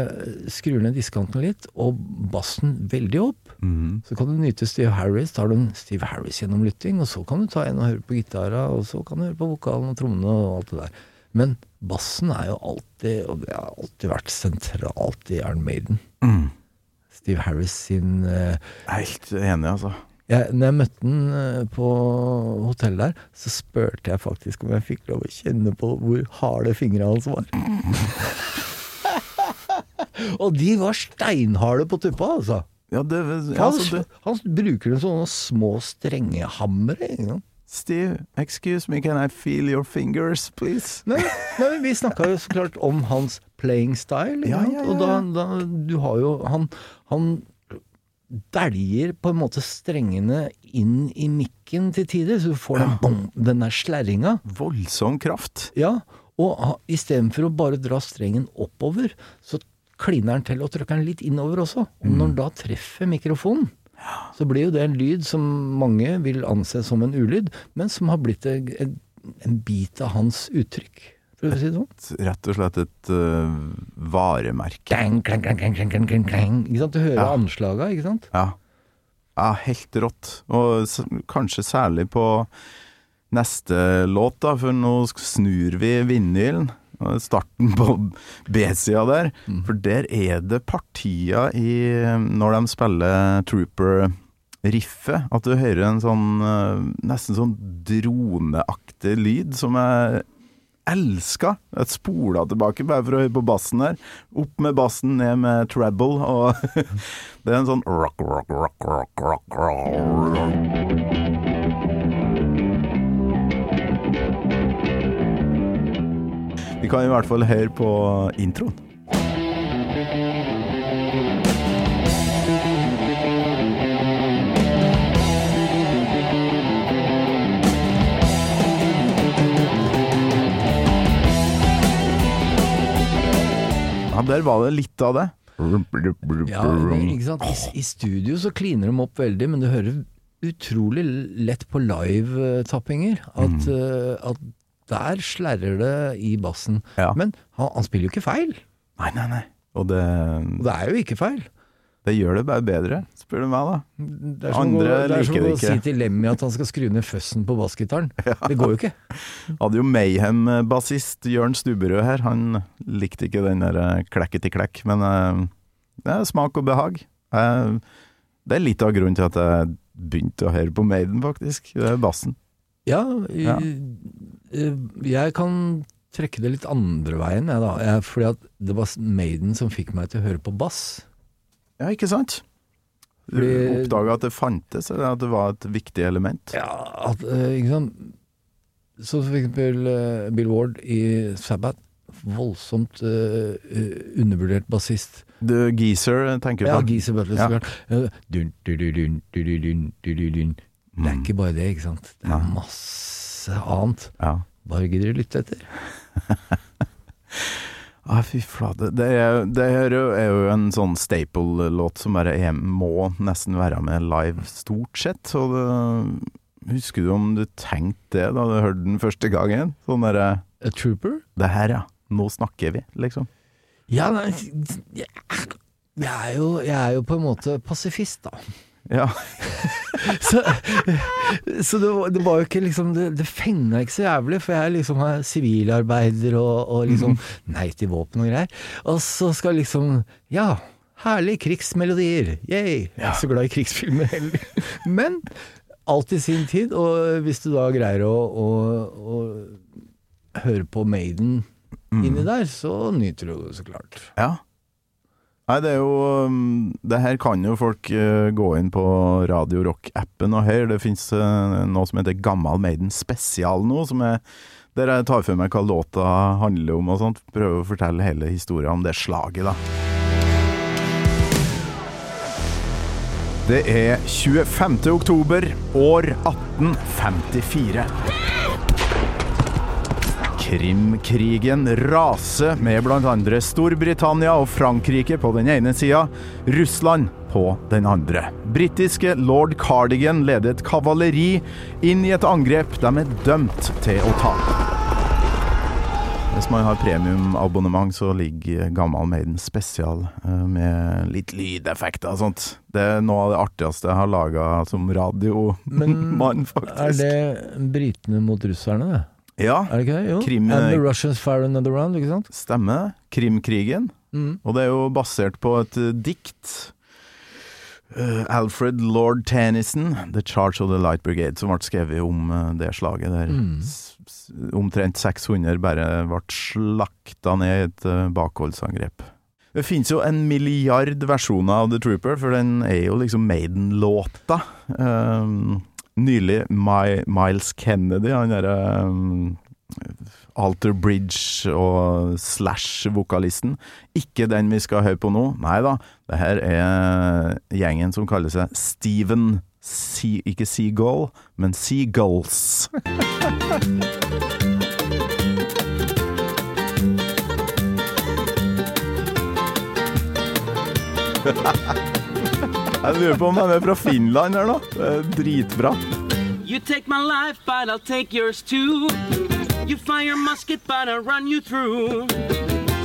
skrur ned diskanten litt, og bassen veldig opp, Mhm. så kan du nyte Steve Harris. tar du Steve Harris gjennom lytting, og så kan du ta en og høre på gitara, og så kan du høre på vokalen og trommene og alt det der. Men bassen er jo alltid, og det har alltid vært sentralt i Iron Maiden. Mm. Steve Harris sin eh, Helt enig, altså. jeg, Når jeg møtte han eh, på hotellet der, så spurte jeg faktisk om jeg fikk lov å kjenne på hvor harde fingrene hans var. og de var steinharde på tuppa, altså. Ja, det, ja, Han, altså det, han bruker en sånne små strengehammere. ikke sant? Steve, excuse me, can I feel your fingers, please? Nei, nei, vi snakka jo så klart om hans playing style. Ja, ja, ja, Og da, da Du har jo Han, han dæljer på en måte strengene inn i mikken til tider, så du får den, bong, den der slerringa. Voldsom kraft. Ja, og istedenfor å bare dra strengen oppover, så kliner den til og trykker den litt innover også. Og når den da treffer mikrofonen, så blir jo det en lyd som mange vil anse som en ulyd, men som har blitt en, en, bit av hans uttrykk. For å si det sånn. Rett og slett et uh, varemerke. Klang, klang, klang. Ikke sant? Du hører Ja. anslaga, ikke sant? Ja. ja, helt rått. Og kanskje særlig på neste låt, da, for nå snur vi vinylen. Starten på B-sida der. For der er det partier i Når de spiller Trooper-riffet, at du hører en sånn øh, nesten sånn droneaktig lyd som jeg elska. Jeg spola tilbake bare for å høre på bassen der. Opp med bassen, ned med treble, og det er en sånn rock, rock, rock, rock, rock, rock. Vi kan i hvert fall høre på introen. Ja, der var det litt av det. Ja, det, ikke sant? I, I studio så kliner de opp veldig, men du hører utrolig lett på live-tappinger at, eh, at der slerrer det i bassen. Ja. Men han, han spiller jo ikke feil. Nei, nei, nei. Og det, Og det er jo ikke feil. det gjør det bare bedre, spør du meg, da. Det er som, Andre å, det er som liker det å si til Lemmy at han skal skru ned føssen på bassgitaren. Det går jo ikke. Hadde jo Mayhem-bassist Jørn Stubberød her. Han likte ikke den der eh, klekketi-klekk, men eh, det er smak og behag. Eh, det er litt av grunnen til at jeg begynte å høre på Maiden, faktisk. Det er bassen. Ja, Ja. Eh, jeg kan trekke det litt andre veien, jeg da. Jeg, fordi at det var Maiden som fikk meg til å høre på bass. Ja, ikke sant? Du fordi, oppdaga at det fantes, eller at det var et viktig element? Ja, at, eh, ikke sant. Så for eksempel eh, Bill Ward i Sabbath. Voldsomt uh, undervurdert bassist. The Geezer tenker du på? Ja, Geezer Butler. Ja. Dun. Det er mm. ikke bare det, ikke sant. Det er masse masse annet. Ja. Bare gidder du lytte etter. Ah, fy flate. Det, er, det er jo en sånn staple-låt som bare er, må nesten være med live, stort sett. Og det, husker du om du tenkte det da du hørte den første gangen? Sånn derre A Trooper? Det her, ja. Nå snakker vi, liksom. Ja, nei, jeg, jeg, er jo, jeg er jo på en måte pasifist, da. Ja. Så, så det, var, det var jo ikke liksom Det, det fenga ikke så jævlig, for jeg liksom er sivilarbeider og, og liksom Nei til våpen og greier. Og så skal liksom Ja, herlige krigsmelodier. Yay! Jeg er ikke så glad i krigsfilmer heller. Men alt i sin tid, og hvis du da greier å, å, å høre på Maiden inni der, så nyter du det så klart. ja. Nei, det er jo um, Det her kan jo folk uh, gå inn på Radio Rock-appen og høre. Det fins uh, noe som heter Gammal Maiden spesial nå, som er der jeg tar for meg hva låta handler om og sånt. Prøver å fortelle hele historien om det slaget, da. Det er 25. oktober, år 1854. Krimkrigen raser med bl.a. Storbritannia og Frankrike på den ene sida, Russland på den andre. Britiske lord Cardigan leder et kavaleri inn i et angrep de er dømt til å tape. Hvis man har premiumabonnement, så ligger Gammal Maiden spesial eh, med litt lydeffekter og sånt. Det er noe av det artigste jeg har laga som radiomann, faktisk. Men Er det britene mot russerne, det? Ja, Er det ikke det? Jo. Krim- And the Russians fire another round, ikke sant? stemmer. Krimkrigen. Mm. Og det er jo basert på et eh, dikt. Uh, Alfred Lord Tennyson, 'The Charge of the Light Brigade', som ble skrevet om uh, det slaget der. Mm. Omtrent 600 bare ble slakta ned i et eh, bakholdsangrep. Det finnes jo en milliard versjoner av The Trooper, for den er jo liksom Maiden-låta. Um, nylig My, Miles Kennedy, han derre um, Alter Bridge og Slash-vokalisten. Ikke den vi skal høre på nå. Nei da, det her er gjengen som kaller seg Steven Se Ikke Seagull, men Seagulls. Jeg lurer på om han er fra Finland her nå. Er dritbra. You take my life, but I'll take yours too. You fire musket, but I'll run you through.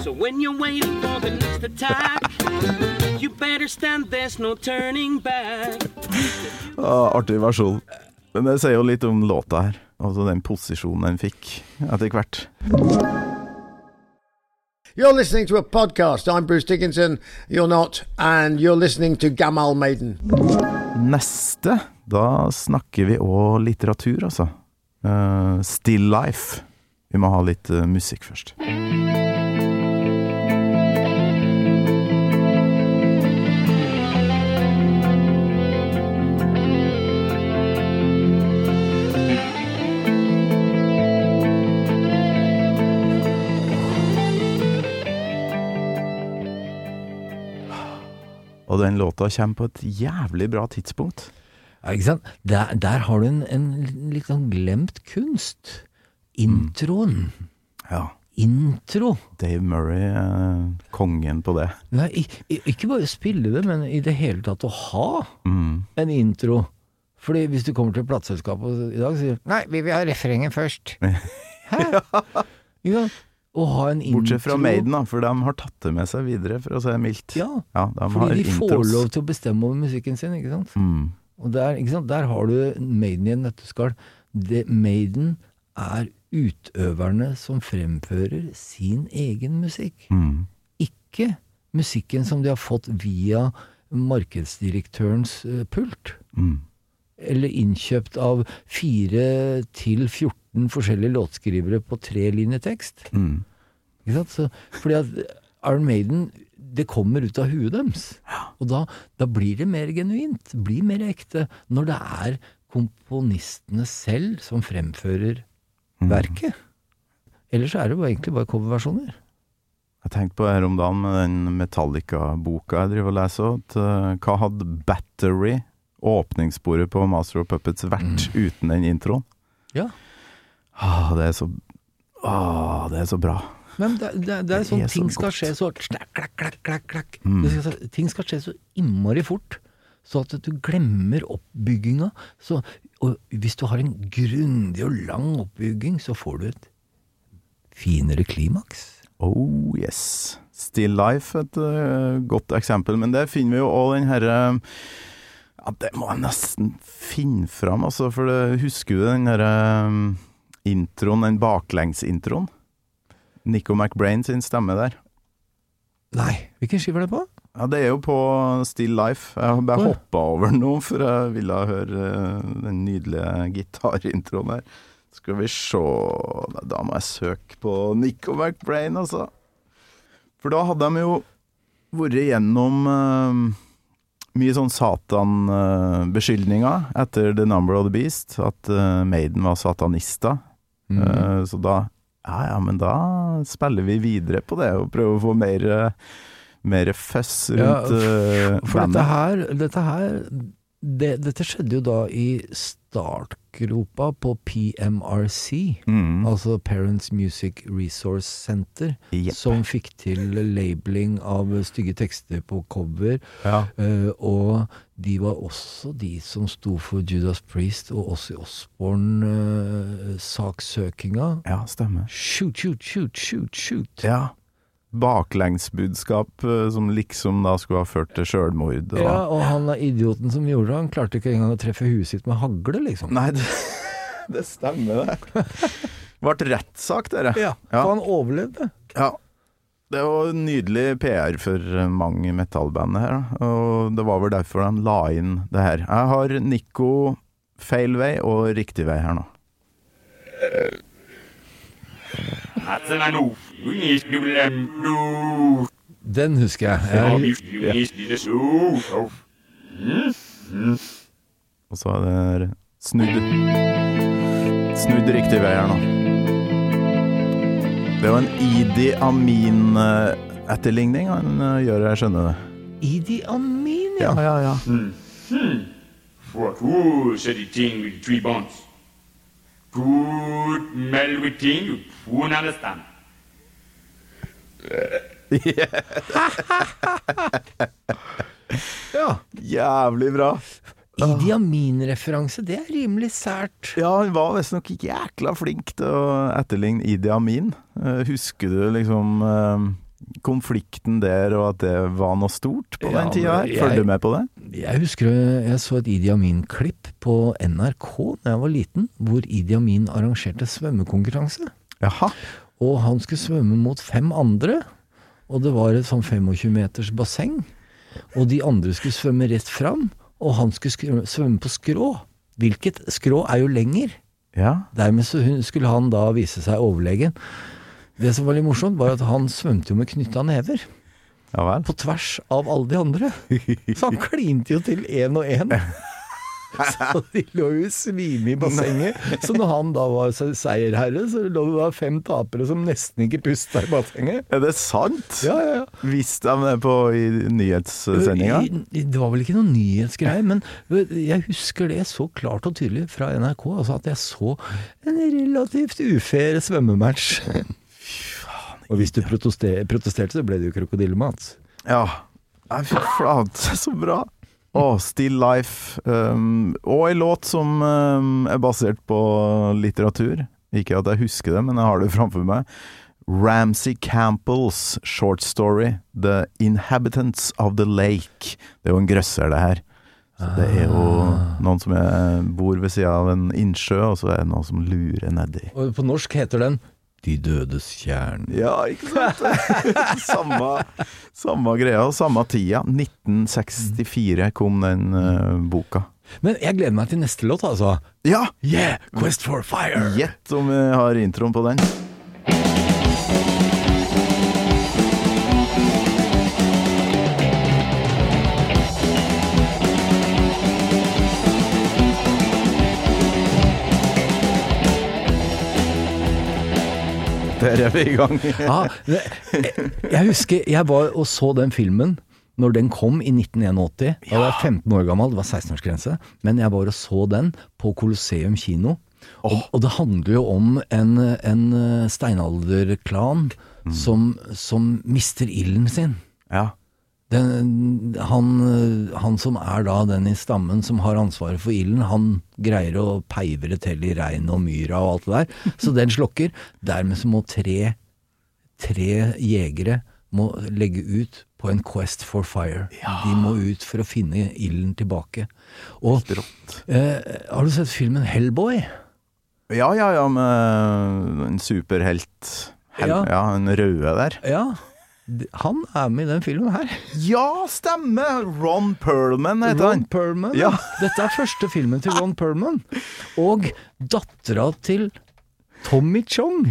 So when you're waiting for the next attack, you better stand, there's no turning back. Ah, artig versjon. Men det sier jo litt om låta her. Altså den posisjonen den fikk etter hvert. You're listening to a podcast. I'm Bruce Dickinson. You're not. And you're listening to Gamal Maiden. Neste, da snakker vi òg litteratur, altså. Uh, still life. Vi må ha litt uh, musikk først. Og den låta kommer på et jævlig bra tidspunkt. Ja, ikke sant? Der, der har du en, en litt sånn glemt kunst. Introen. Ja. Intro. Dave Murray, eh, kongen på det. Nei, ikke bare spille det, men i det hele tatt å ha Mm. en intro. Fordi hvis du kommer til plateselskapet i dag sier Nei, vi vil ha refrenget først. Hæ? ja. sant? Å ha en intro Bortsett fra Maiden, da, for de har tatt det med seg videre, for å si det mildt. Ja, Ja, de fordi de får intros. lov til å bestemme over musikken sin, ikke sant. Mm. Og der, ikke sant? der har du Maiden i en nøtteskall. Det, Maiden er utøverne som fremfører sin egen musikk. Mm. Ikke musikken som de har fått via markedsdirektørens eh, pult. Mm. Eller innkjøpt av fire til 14 forskjellige låtskrivere på tre linjer tekst. Mm. Ikke sant? Så, fordi at Iron Maiden, det kommer ut av huet deres. Og da, da blir det mer genuint, blir mer ekte, når det er komponistene selv som fremfører verket. Ellers er det jo egentlig bare coverversjoner. Jeg tenkte på det her om dagen med den Metallica-boka jeg driver og leser. At, eh, hva hadde Battery, åpningssporet på Master of Puppets, vært uten den introen? Ja. Ah, det er så ah, Det er så bra. Men det, det, det er Det sånn så ting skal skje så klakk, klakk, klakk, klakk. Mm. Det ting skal skje så innmari fort, så at du glemmer oppbygginga. Så, og hvis du har en grundig og lang oppbygging, så får du et finere klimaks. Oh yes. Still Life, et uh, godt eksempel. Men der finner vi jo òg den herre Ja, det må jeg nesten finne fram, altså. For det, husker du den herre um, introen, den baklengsintroen? Nico McBrain sin stemme der. Nei, hvilken skive er det på? Ja, det er jo på Still Life. Jeg har bare ja. hoppa over nå, for jeg ville høre eh, den nydelige gitarintroen her. Skal vi se Da må jeg søke på Nico McBrain, altså. For da hadde de jo vært gjennom uh, mye sånn satanbeskyldninger etter The Number of the Beast. At uh, Maiden var satanister. Mm. Så da Ja ja, men da spiller vi videre på det og prøver å få mer, eh, mer føss Ja, rundt eh, For dette her, dette her det, Dette skjedde jo da i startgropa på PMRC, Mm. altså Parents Music Resource Center, yep. som fikk til labeling av stygge tekster på cover. Ja. Uh, og de var også de som sto for Judas Priest og Ossie Osborne-saksøkinga. ja, stemmer. shoot, shoot, shoot, shoot, shoot. Ja. Baklengsbudskap eh, som liksom da skulle ha ført til sjølmord. Ja, og han er idioten som gjorde det, han klarte ikke engang å treffe huet sitt med hagle, liksom. Nei, det, det stemmer, det. Ble rettssak, dere. Ja, Ja. for han overlevde. Ja. Det var nydelig PR for mange metallband her, og det var vel derfor de la inn det her. Jeg har Nico feil vei og riktig vei her nå. Den husker jeg. jeg Og så er det snudd Snudd riktig vei her nå. Det var en Idi Amin-etterligning han eh, gjør, jeg skjønner det. Idi Amin, ja. ja, ja. For who said the thing with three bones? Good melody thing you won't understand. ja. Jævlig bra. Idi Amin-referanse, det er rimelig sært. Ja, han var visstnok jækla flink til å etterligne Idi Amin. Eh, Husker du liksom eh, konflikten der, og at det var noe stort på Ja, den tida her? Følger du med på det? Jeg husker jeg så et Idi Amin-klipp på NRK da jeg var liten, hvor Idi Amin arrangerte svømmekonkurranse. Jaha. Og han skulle svømme mot fem andre, og det var et sånn 25 meters basseng. Og de andre skulle svømme rett fram, og han skulle svømme på skrå. Hvilket skrå er jo lenger. Ja. Dermed så skulle han da vise seg overlegen. Det som var litt morsomt, var at han svømte jo med knytta never. Ja. På tvers av alle de andre. Så han klinte jo til én og én. Så de lå jo i svime i bassenget. Så når han da var seierherre, så lå det da fem tapere som nesten ikke pusta i bassenget. Er det sant? Ja, ja, ja. Visste han det på i nyhetssendinga? Det var vel ikke noen nyhetsgreie, men jeg husker det så klart og tydelig fra NRK. Altså at jeg så en relativt ufair svømmematch. Og hvis du protesterte, så ble det jo krokodillemat. Ja. Fy flate, så bra. Å, Still Life. Um, og ei låt som um, er basert på litteratur. Ikke at jeg husker det, men jeg har det framfor meg. Ramsey Campbells short story 'The Inhabitants of the Lake'. Det er jo en grøsser, det her. Så det er jo noen som bor ved sida av en innsjø, og så er det noen som lurer nedi. Og på norsk heter den De dødes tjern. Ja, ikke sant? samme, samme greia, og samme tida. 1964 kom den uh, boka. Men jeg gleder meg til neste låt, altså. Ja! Yeah! Quest for fire! Gjett om vi har introen på den. Der jeg ble i gang. Ja, jeg, jeg husker jeg var og så den filmen når den kom i 1981. Da var jeg 15 år gammel, det var 16-årsgrense. Men jeg var og så den på Colosseum kino. Og, og det handler jo om en, en steinalderklan som, som mister ilden sin. Ja. Den, han, han som er da den i stammen som har ansvaret for ilden, han greier å peivre til i regn og myra og alt det der. Så den slokker. Dermed så må tre, tre jegere må legge ut på en quest for fire. De må ut for å finne ilden tilbake. Og eh, har du sett filmen Hellboy? ja, ja, ja, med en superhelt. Hel Ja. ja, en røde der. Ja. Han er med i den filmen her. Ja, stemmer! Ron Perlman heter Ron han. Perlman. Ja. Dette er første filmen til Ron Perlman. Og dattera til Tommy Chong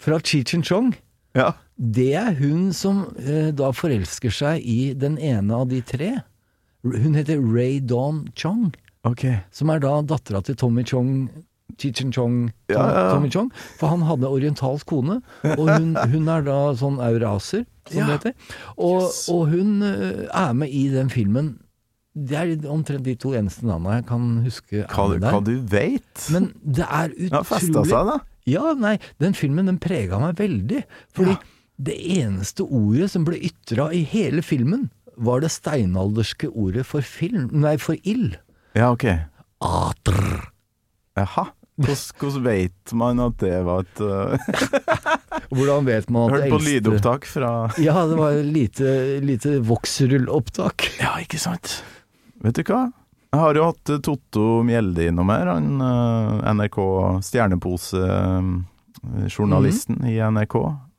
fra Cheech and Chong. Ja. Det er hun som eh, da forelsker seg i den ene av de tre. Hun heter Ray Dawn Chong, Okay. som er da dattera til Tommy Chong Cheech and Chong Tom, Ja, ja, ja. Tommy Chong. For han hadde orientalsk kone, og hun, hun er da sånn euraser. Som Ja. det heter. Og, Yes. og hun eh, er med i den filmen. Det er omtrent de to eneste navnene jeg kan huske. Hva, hva du veit? Men det er Den har festa seg, da. Ja, nei, den filmen den prega meg veldig. Fordi det eneste ordet som ble ytra i hele filmen, var det steinalderske ordet for film Nei, for ild. Ja, ok. Atr. Jaha. Hvordan, vet man at det var et uh, Hvordan vet man at Hørt det på eldste lydopptak fra Ja, det var lite, lite voksrullopptak. Ja, ikke sant? Vet du hva? Jeg har jo hatt eh, Totto Mjelde innom her, han eh, NRK Stjernepose-journalisten i NRK.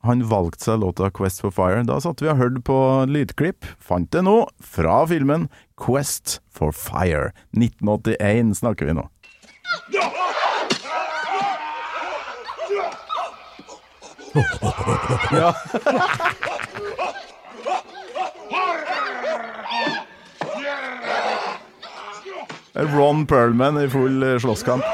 Han valgte seg låta 'Quest for Fire'. Da satt vi og hørte på lydklipp. Fant det nå, fra filmen 'Quest for Fire'. 1981 snakker vi nå. Ja. Ron Perlman i full eh, slåsskamp.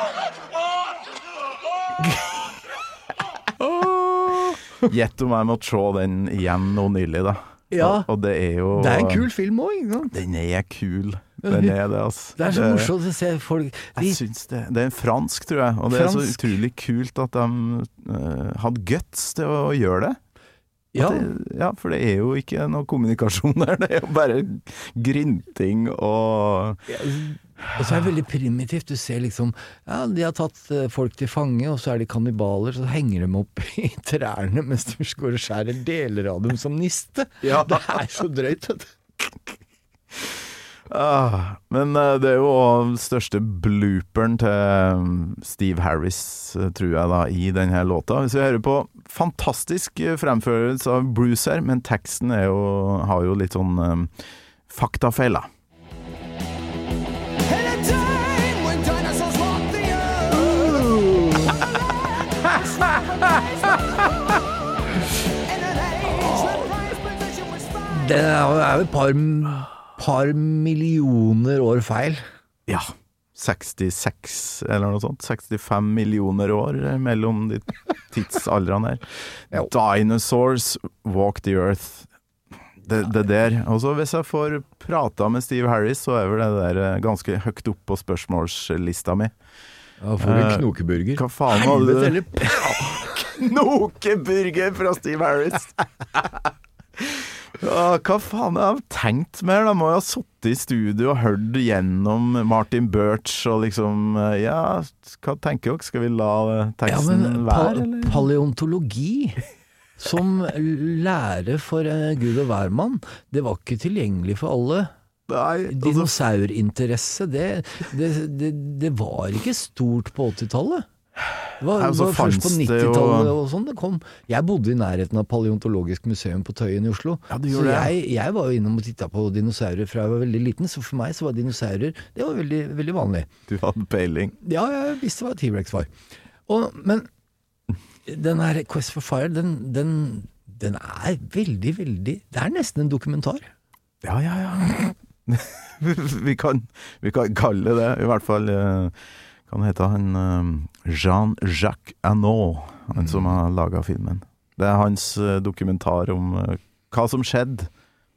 Gjett om jeg måtte se den igjen nå nylig, da. Ja. Og, og det er jo Det er en kul film òg, ikke sant? Den er kul. Den er det, altså. Det er så morsomt å se folk de, Jeg syns det. Det er en fransk, tror jeg. Og det er så utrolig kult at de uh, hadde guts til å gjøre det. Ja, det. Ja, for det er jo ikke noe kommunikasjon der. Det er jo bare grynting og og så er det veldig primitivt. Du ser liksom Ja, de har tatt eh, folk til fange, og så er de kannibaler, så henger de opp i trærne mens de og skjærer deler av dem som niste. Ja. Det er så drøyt, vet du. ah, Men eh, det er jo den største blooperen til mm, Steve Harris, eh, tror jeg, da, i denne låta. Hvis vi hører på fantastisk eh, fremførelse av Bruce her, men teksten er jo, har jo litt sånn um, faktafeil, da. Det er jo er jo et par, par millioner år feil. Ja. 66, eller noe sånt. 65 millioner år mellom de tidsaldrene her. Dinosaurs walk the earth. Det, det der. Og så hvis jeg får prata med Steve Harris, så er vel det der eh, ganske høyt opp på spørsmålslista mi. Da får du Eh, knokeburger. Hva faen var det du Knokeburger fra Steve Harris! Ja, hva faen jeg har tenkt mer? Da må jeg ha sittet i studio og hørt gjennom Martin Birch og liksom eh, Ja, hva tenker dere? Skal vi la teksten Ja, men være, eller? paleontologi som lære for eh, gud og hvermann, det var ikke tilgjengelig for alle. Nei, altså, Dinosaurinteresse, det, det, det, det var ikke stort på 80-tallet. Det var, Nei, var først på fantes det jo- 90-tallet og sånn det kom. Jeg bodde i nærheten av Paleontologisk museum på Tøyen i Oslo. Ja, så jeg, jeg var jo innom og titta på dinosaurer fra jeg var veldig liten, så for meg så var dinosaurer det var veldig, veldig vanlig. du hadde peiling. Ja, jeg visste hva T-rex var. Og, men den her Quest for Fire, den, den, den er veldig, veldig Det er nesten en dokumentar. Ja, ja, ja. vi, kan, vi kan kalle det i hvert fall kan han heter han? eh, Jean-Jacques Annaud, han som har laga filmen. Det er hans eh, dokumentar om eh, hva som skjedde.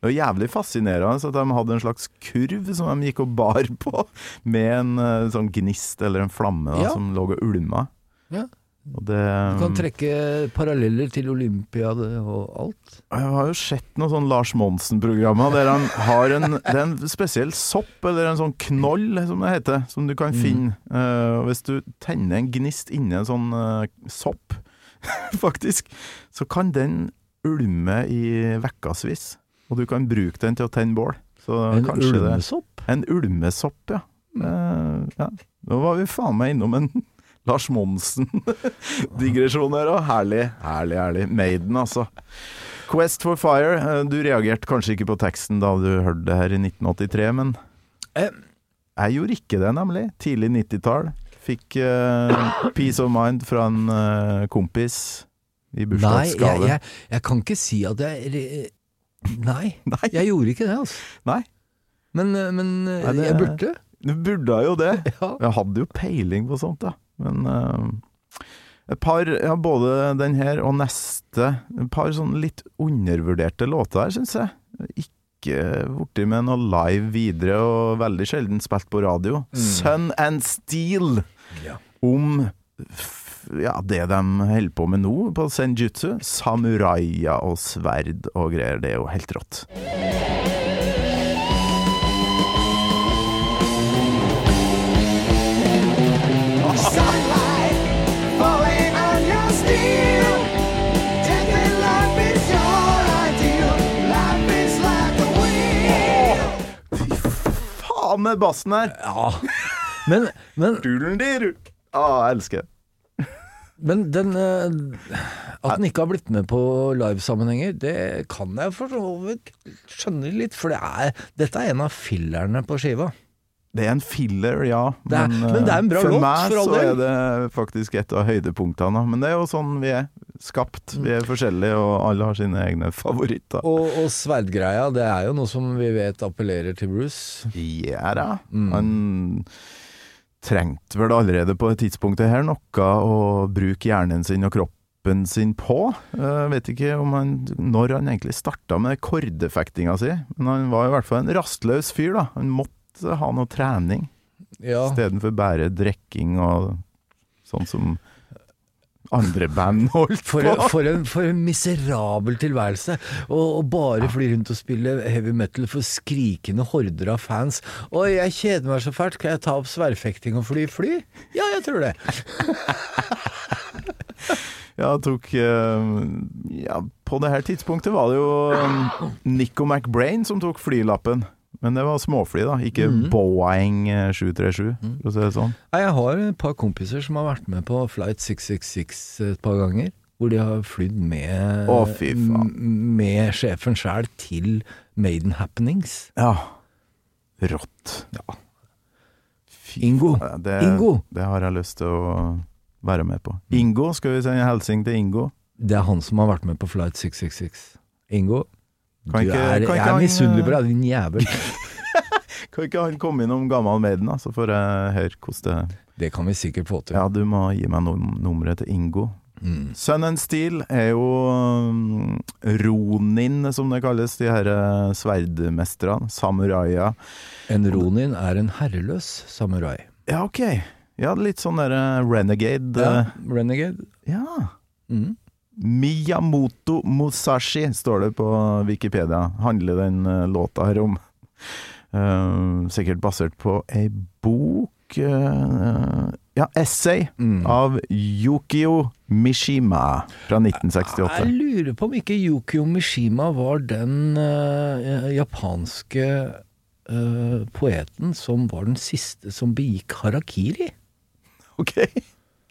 Det var jævlig fascinerende at de hadde en slags kurv som de gikk og bar på, med en eh, sånn gnist eller en flamme da, Ja. som lå og ulma. Ja. Det Du kan trekke paralleller til Olympiade og alt. Jeg har jo sett noen sånn Lars Monsen-programmer der han har en, en spesiell sopp, eller en sånn knoll, som det heter, som du kan finne. Mm. og hvis du tenner en gnist inni en sånn uh, sopp, faktisk, så kan den ulme i vekkasvis Og du kan bruke den til å tenne bål. Så En ulmesopp? det? En ulmesopp, ja. Uh, ja. Nå var vi faen meg innom en Lars Monsen-digresjon her òg. Herlig, herlig, herlig. Maiden, altså. Quest for Fire. eh, Du reagerte kanskje ikke på teksten da du hørte det her i 1983, men Eh. jeg gjorde ikke det, nemlig. Tidlig 90-tall. Fikk uh, peace of mind fra en uh, kompis i Nei, jeg, bursdagsgave. jeg, jeg kan ikke si at jeg Nei, Nei. jeg gjorde ikke det, altså. Nei, Men, men Nei, det- jeg burde. du burde jo det. Ja. Jeg hadde jo peiling på sånt, da. Men uh, Et par, ja, både den her og neste. Et par sånn litt undervurderte låter her, syns jeg. Ikke borti med noe live videre, og veldig sjelden spilt på radio. Sun and Steel. Ja. Om ja, det de holder på med nå på senjutsu. Samuraier og sverd og greier. Det er jo helt rått. Med bassen her! Ja. Men, men. Ah, jeg elsker det. men den eh, At den ikke har blitt med på livesammenhenger, det kan jeg for så vidt skjønne litt, for det er, dette er en av fillerne på skiva. Det er en filler, ja. Det er- men det er en bra for låt, meg for all så er det faktisk et av høydepunktene. Men det er jo sånn vi er skapt. Vi er forskjellige, og alle har sine egne favoritter. Og, og sverdgreia, det er jo noe som vi vet appellerer til Bruce. Ja da. Mm. Han trengte vel allerede på det tidspunktet her noe å bruke hjernen sin og kroppen sin på. Jeg vet ikke om han, når han egentlig starta med kordefektinga si, men han var i hvert fall en rastløs fyr, da. Han måtte ha noe trening. Ja, Istedenfor bare drikking og sånn som andre band holdt for, på. for, en, for en miserabel tilværelse. Å bare fly rundt og spille heavy metal for skrikende horder av fans. Oi, jeg kjeder meg så fælt, kan jeg ta opp sverdfekting og fly fly? Ja, jeg tror det. Ja, tok eh, Ja, på det her tidspunktet var det jo um, Nico McBrain som tok flylappen. Men det var småfly, da, ikke mm. Boeing eh, 737, for å si det sånn. Nei, Jeg har et par kompiser som har vært med på Flight 666 et par ganger. Hvor de har flydd med, Å, fy faen. med sjefen sjæl til Maiden Happenings. Ja. Rått. Ja. Ingo. Det, Ingo. Det har jeg lyst til å være med på. Ingo, skal vi sende hilsing til Ingo? Det er han som har vært med på Flight 666. Ingo, Kan du ikke- er, kan ikke jeg er misunnelig på eh, deg, din jævel. Kan ikke han komme innom Gammal Maiden, så får jeg høre hvordan det Det kan vi sikkert få til. Ja, du må gi meg num nummeret til Ingo. Mm. Sun and Steel er jo um, Ronin, som det kalles, de her eh, sverdmestrene. Samuraier. En ronin er en herreløs samurai. Ja, ok. Ja, litt sånn der eh, renegade. Ja, eh, renegade. Ja. Mm. Miyamoto Musashi, står det på Wikipedia. Handler den eh, låta her om. Uh, sikkert basert på ei bok uh, Ja, essay Mm. av Yukio Mishima fra 1968. Jeg lurer på om ikke Yukio Mishima var den uh, japanske poeten som var den siste som begikk harakiri. Ok,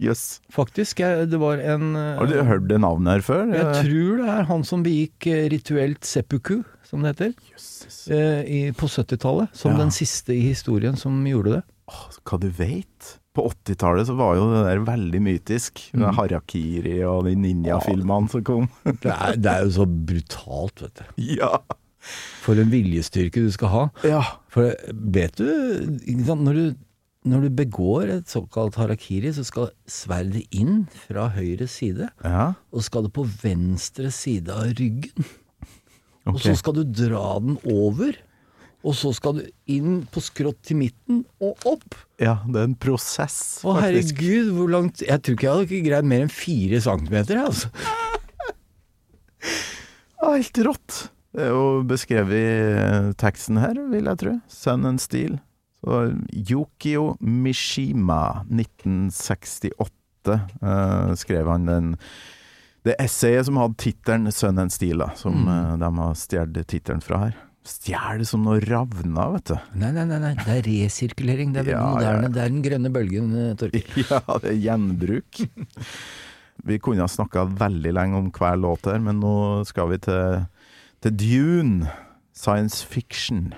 jøss. Faktisk. Jeg, det var en eh, Har du hørt det navnet her før? Jeg tror det er han som begikk eh, rituelt seppuku, som det heter, eh, på 70-tallet. Som Ja. den siste i historien som gjorde det. Åh, Hva du vet? På 80-tallet så var jo det der veldig mytisk. Mm. Med Harakiri og de ninjafilmene som kom. Det er, det er jo så brutalt, vet du. ja. For en viljestyrke du skal ha. ja. For vet du, når du når du begår et såkalt harakiri, så skal sverdet inn fra høyre side, Ja. og skal det på venstre side av ryggen. Og så skal du dra den over, og så skal du inn på skrått til midten og opp. ja, det er en prosess, Å faktisk. herregud, hvor langt Jeg tror ikke jeg hadde ikke greid mer enn fire centimeter, altså. ja, helt rått. Det er jo beskrevet i teksten her, vil jeg tro. Sun and Steel. Så Yukio Mishima, 1968, eh, skrev han den det essayet som hadde tittelen Sun and Steel, da, som Mm. eh, de har stjålet tittelen fra her. Stjel som noe ravna, vet du. Nei, nei, nei, nei, det er resirkulering. Det er veldig Ja, ja, moderne. ja. Det er den grønne bølgen, Torkild. Ja, det er gjenbruk. Vi kunne ha snakka veldig lenge om hver låt her, men nå skal vi til, til Dune. Science fiction.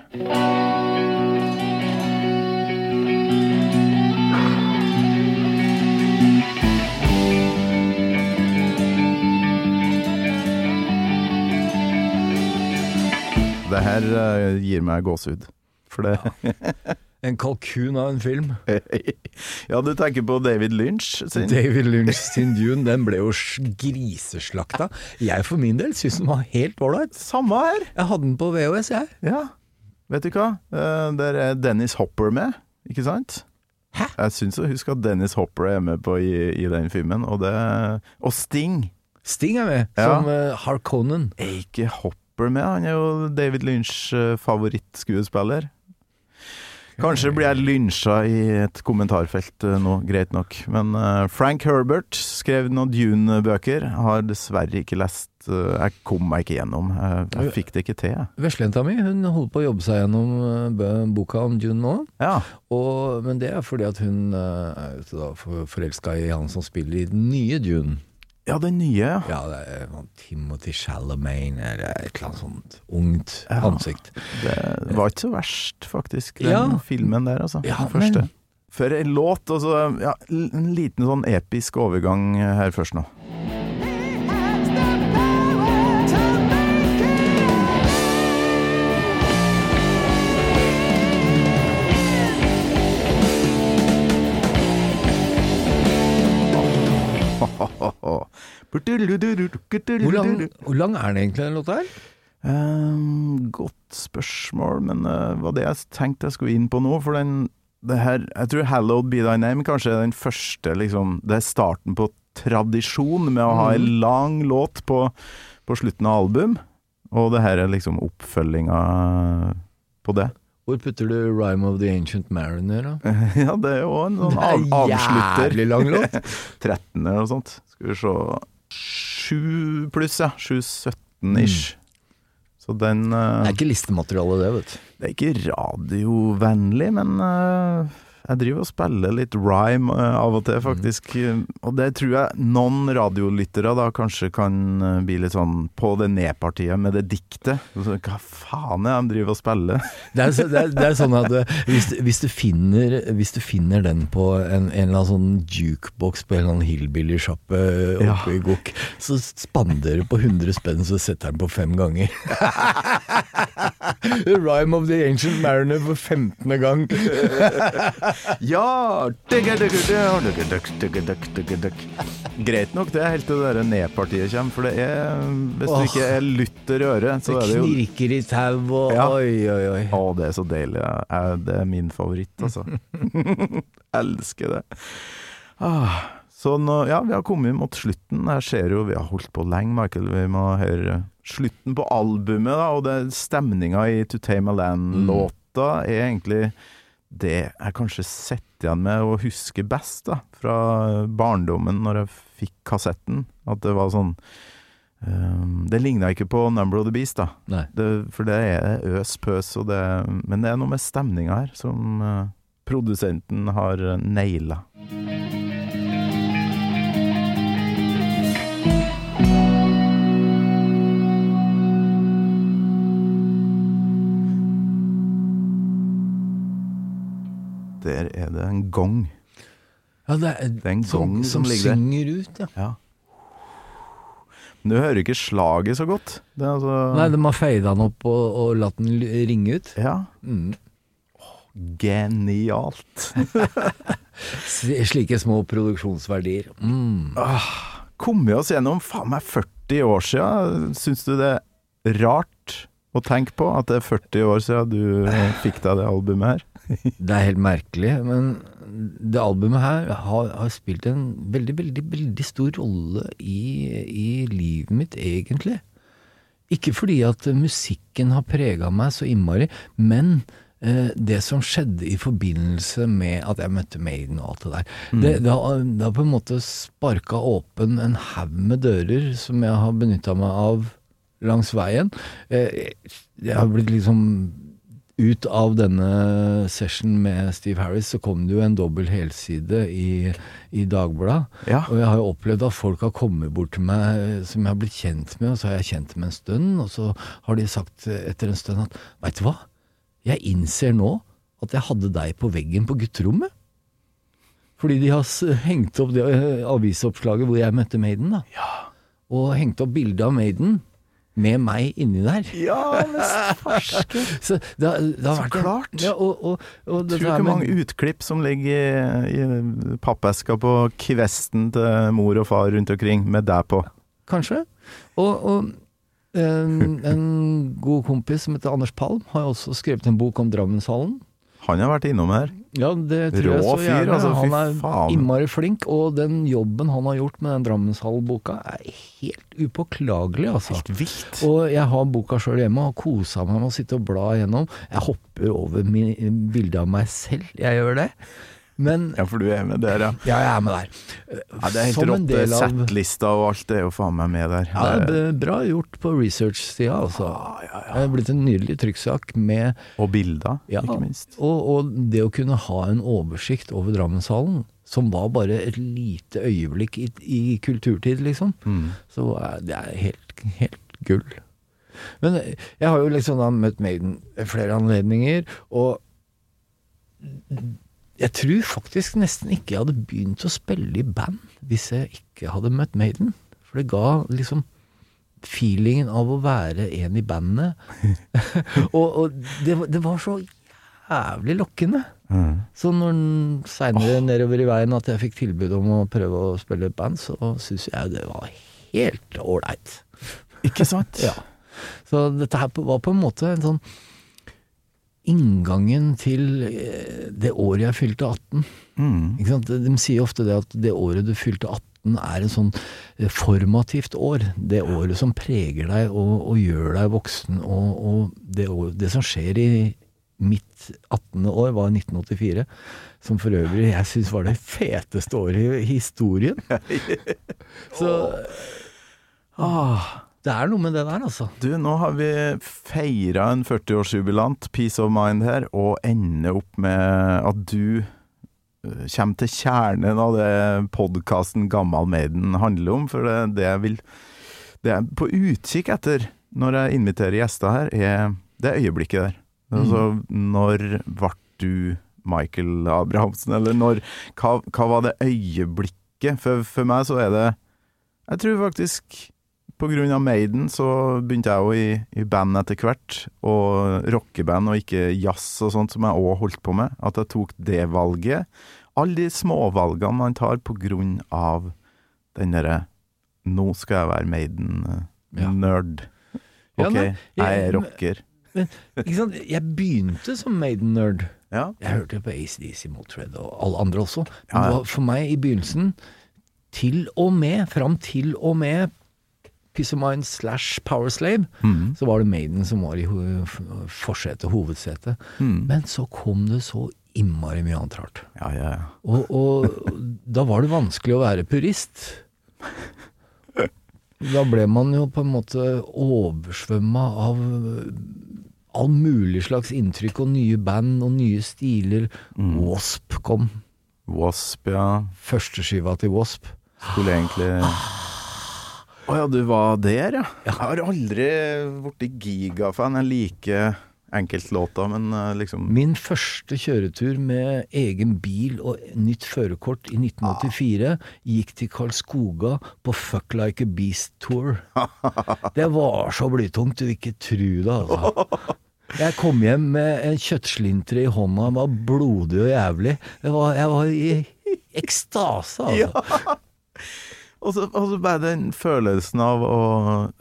Det her uh, gir meg gåsehud. For det En kalkun av en film. ja, du tenker på David Lynch sin? David Lynch sin Dune, den ble jo griseslakta. Jeg for min del syns den var helt ålreit. Samme her. Jeg hadde den på VHS, jeg. Ja. Vet du hva? uh, Der er Dennis Hopper med, ikke sant? Hæ? Jeg syns å huske at Dennis Hopper er med på i, i den filmen, og det Og Sting. Sting er med, Ja. som uh, Harkonnen. Er ikke Hopper med? Han er jo David Lynch' eh, favorittskuespiller. Kanskje blir jeg lynsja i et kommentarfelt eh, nå, greit nok. Men eh, Frank Herbert skrev noen Dune-bøker. Har dessverre ikke lest Jeg kom meg ikke gjennom. Jeg, fikk det ikke til. Veslejenta mi hun holder på å jobbe seg gjennom boka om Dune nå. Ja. Og, men det er fordi at hun er forelska i han som spiller i den nye Dune. Ja, den nye, ja. Ja, det er han Timothy Chalamet eller et eller annet sånt ungt Ja. ansikt. Det var ikke så verst, faktisk, den Ja. filmen der, altså. Ja, den første. men- For en låt, altså ja, En liten sånn episk overgang her først nå. Hvor lang, hvor lang er den egentlig, den låta her? Um, godt spørsmål, men det var det jeg tenkte jeg skulle inn på nå. For den her, Jeg tror 'Hallowed Be Thy Name' kanskje er den første liksom, Det er starten på tradisjon med å ha en lang låt på, på slutten av album. Og det her er liksom oppfølginga på det. Hvor putter du 'Rhyme of the Ancient Mariner', da? Ja, det er jo en sånn av, er avslutter. jævlig lang låt. 13 eller noe sånt. Skal vi se Sju pluss, ja. 7-17 ish. Så den uh, Det er ikke listemateriale, det, vet du. Det er ikke radiovennlig, men eh, jeg driver og spiller litt rhyme eh, av og til, faktisk. Og det tror jeg noen radiolyttere da kanskje kan eh, bli litt sånn på det nedpartiet med det diktet. Hva faen er det de driver og spiller? Det er, det er, det er sånn at hvis, du- hvis, du finner, hvis du finner den på en, en eller annen sånn jukebox på en eller annen hillbilly-sjappe Ja. i Gokk, så spanderer du på 100 spenn, så setter den på fem ganger. Rhyme of the Ancient Mariner for 15. gang. Ja! Greit nok, det er helt til det der ned-partiet kommer. For det er Hvis du ikke er lutter i øret, så er det jo Knirker i tau og oi, oi, oi. Å, det er så deilig. Det er min favoritt, altså. Elsker det. Ah. Så nå, ja, vi har kommet mot slutten. Jeg ser jo vi har holdt på lenge, Michael. Vi må høre slutten på albumet, da, og stemninga i To Tame a Land-låta er egentlig det jeg kanskje sitter igjen med og husker best da, fra barndommen, når jeg fikk kassetten. At det var sånn um, Det ligna ikke på Number of the Beast, da. Det, for det er øs pøs, og det, men det er noe med stemninga her som uh, produsenten har naila. Der er det en gong. Ja, det er, Det er en som, gong som som ligger der. synger ut, ja. Ja. Men du hører ikke slaget så godt. Det altså Nei, de har feida den opp og, og latt den ringe ut. Ja. Mm. Genialt. Slike små produksjonsverdier. Mm. Kommet oss gjennom faen meg 40 år siden. Syns du det er rart å tenke på at det er 40 år siden du eh, fikk deg det albumet her? Det er helt merkelig, men det albumet her har, har spilt en veldig, veldig, veldig stor rolle i, i livet mitt, egentlig. Ikke fordi at musikken har prega meg så innmari, men eh, det som skjedde i forbindelse med at jeg møtte Maiden og alt det der, det, det, har, det har på en måte sparka åpen en haug med dører som jeg har benytta meg av langs veien. Eh, jeg har blitt liksom ut av denne session med Steve Harris, så kom det jo en dobbel helside i, i Dagbladet. Ja. Og jeg har jo opplevd at folk har kommet bort til meg som jeg har blitt kjent med, og så har jeg kjent dem en stund, og så har de sagt etter en stund at veit du hva, jeg innser nå at jeg hadde deg på veggen på gutterommet. Fordi de har hengt opp det eh, avisoppslaget hvor jeg møtte Maiden, da. Og hengt opp bilde av Maiden med meg inni der. Ja, men! Så det, har- det har Så vært klart. Ja, og, og, og det, Tror ikke mange utklipp som ligger i, i pappeska på kvesten til mor og far rundt omkring, med deg på. Kanskje. Og, og en, en god kompis som heter Anders Palm, har også skrevet en bok om Drammenshallen. Han har vært innom her. Ja, det tror jeg så fyr, gjerne. altså, han er faen. innmari flink, og den jobben han har gjort med den Drammenshall-boka, er helt upåklagelig, altså. Helt vilt. Og jeg har boka sjøl hjemme og har kosa meg med å sitte og bla igjennom. Jeg hopper over bildet av meg selv, jeg gjør det. Men Ja, for du er med der, ja. ja, jeg er med der. ja det er helt rått. av- Settlista og alt det er jo faen meg med der. Ja, det er bra gjort på research-sida, altså. Det er blitt en nydelig trykksak med Og bilder, Ja, ikke minst. og, og det å kunne ha en oversikt over Drammenshallen, som var bare et lite øyeblikk i, i kulturtid, liksom, Mm. så det er helt, helt gull. Men jeg har jo liksom da møtt Maiden flere anledninger, og jeg tror faktisk nesten ikke jeg hadde begynt å spille i band hvis jeg ikke hadde møtt Maiden. For det ga liksom feelingen av å være en i bandet. og og det, det var så jævlig lokkende. Mm. Så når seinere nedover i veien at jeg fikk tilbud om å prøve å spille et band, så syns jeg det var helt ålreit. Ikke sant? Ja. Så dette her var på en måte en sånn inngangen til eh, det året jeg fylte 18. Mm. Ikke sant? De sier ofte det at det året du fylte 18 er en sånn eh, formativt år. Det året som preger deg og, og gjør deg voksen. Og, og det, det som skjer i mitt 18. år, var 1984. Som for øvrig jeg syns var det feteste året i historien. Så ah, Det er noe med det der, altså. Du, nå har vi feira en 40-årsjubilant, Peace of Mind her, og ender opp med at du eh, kommer til kjernen av det podkasten Gammal Maiden handler om. For det, det jeg vil Det jeg er på utkikk etter når jeg inviterer gjester her, er det øyeblikket der. Altså, når ble du Michael Abrahamsen, eller når Hva, hva var det øyeblikket? For, for meg så er det Jeg tror faktisk av Maiden så begynte jeg jo i, i band etter hvert, og rockeband og ikke jazz og sånt som jeg òg holdt på med. At jeg tok det valget. Alle de småvalgene man tar av den derre Nå skal jeg være Maiden-nerd. Ja, Ok, jeg er rocker. Ikke sant? Jeg begynte som Maiden-nerd. Ja. Jeg hørte på ACDC, Motred og alle andre også. Men Ja, ja. for meg i begynnelsen, til og med, fram til og med Peace of Mind slash Power Slave, Mhm. så var det Maiden som var i ho- forsetet, hovedsetet. Mm. Men så kom det så innmari mye annet rart. ja, ja, ja. Og, og da var det vanskelig å være purist. Da ble man jo på en måte oversvømma av all mulig slags inntrykk og nye band og nye stiler. Wasp kom. Wasp, ja. Førsteskiva til Wasp. Skulle egentlig Å ja, du var der, ja. Jeg har aldri blitt gigafan. Jeg liker enkeltlåter, men eh, liksom Min første kjøretur med egen bil og nytt førerkort i 1984 gikk til Karlskoga på Fuck Like a Beast-tour. Det var så blytungt, du vil ikke tro det, altså. Jeg kom hjem med en kjøttslintre i hånda, den var blodig og jævlig. Jeg var, jeg var i ekstase, altså. Og så og så bare den følelsen av å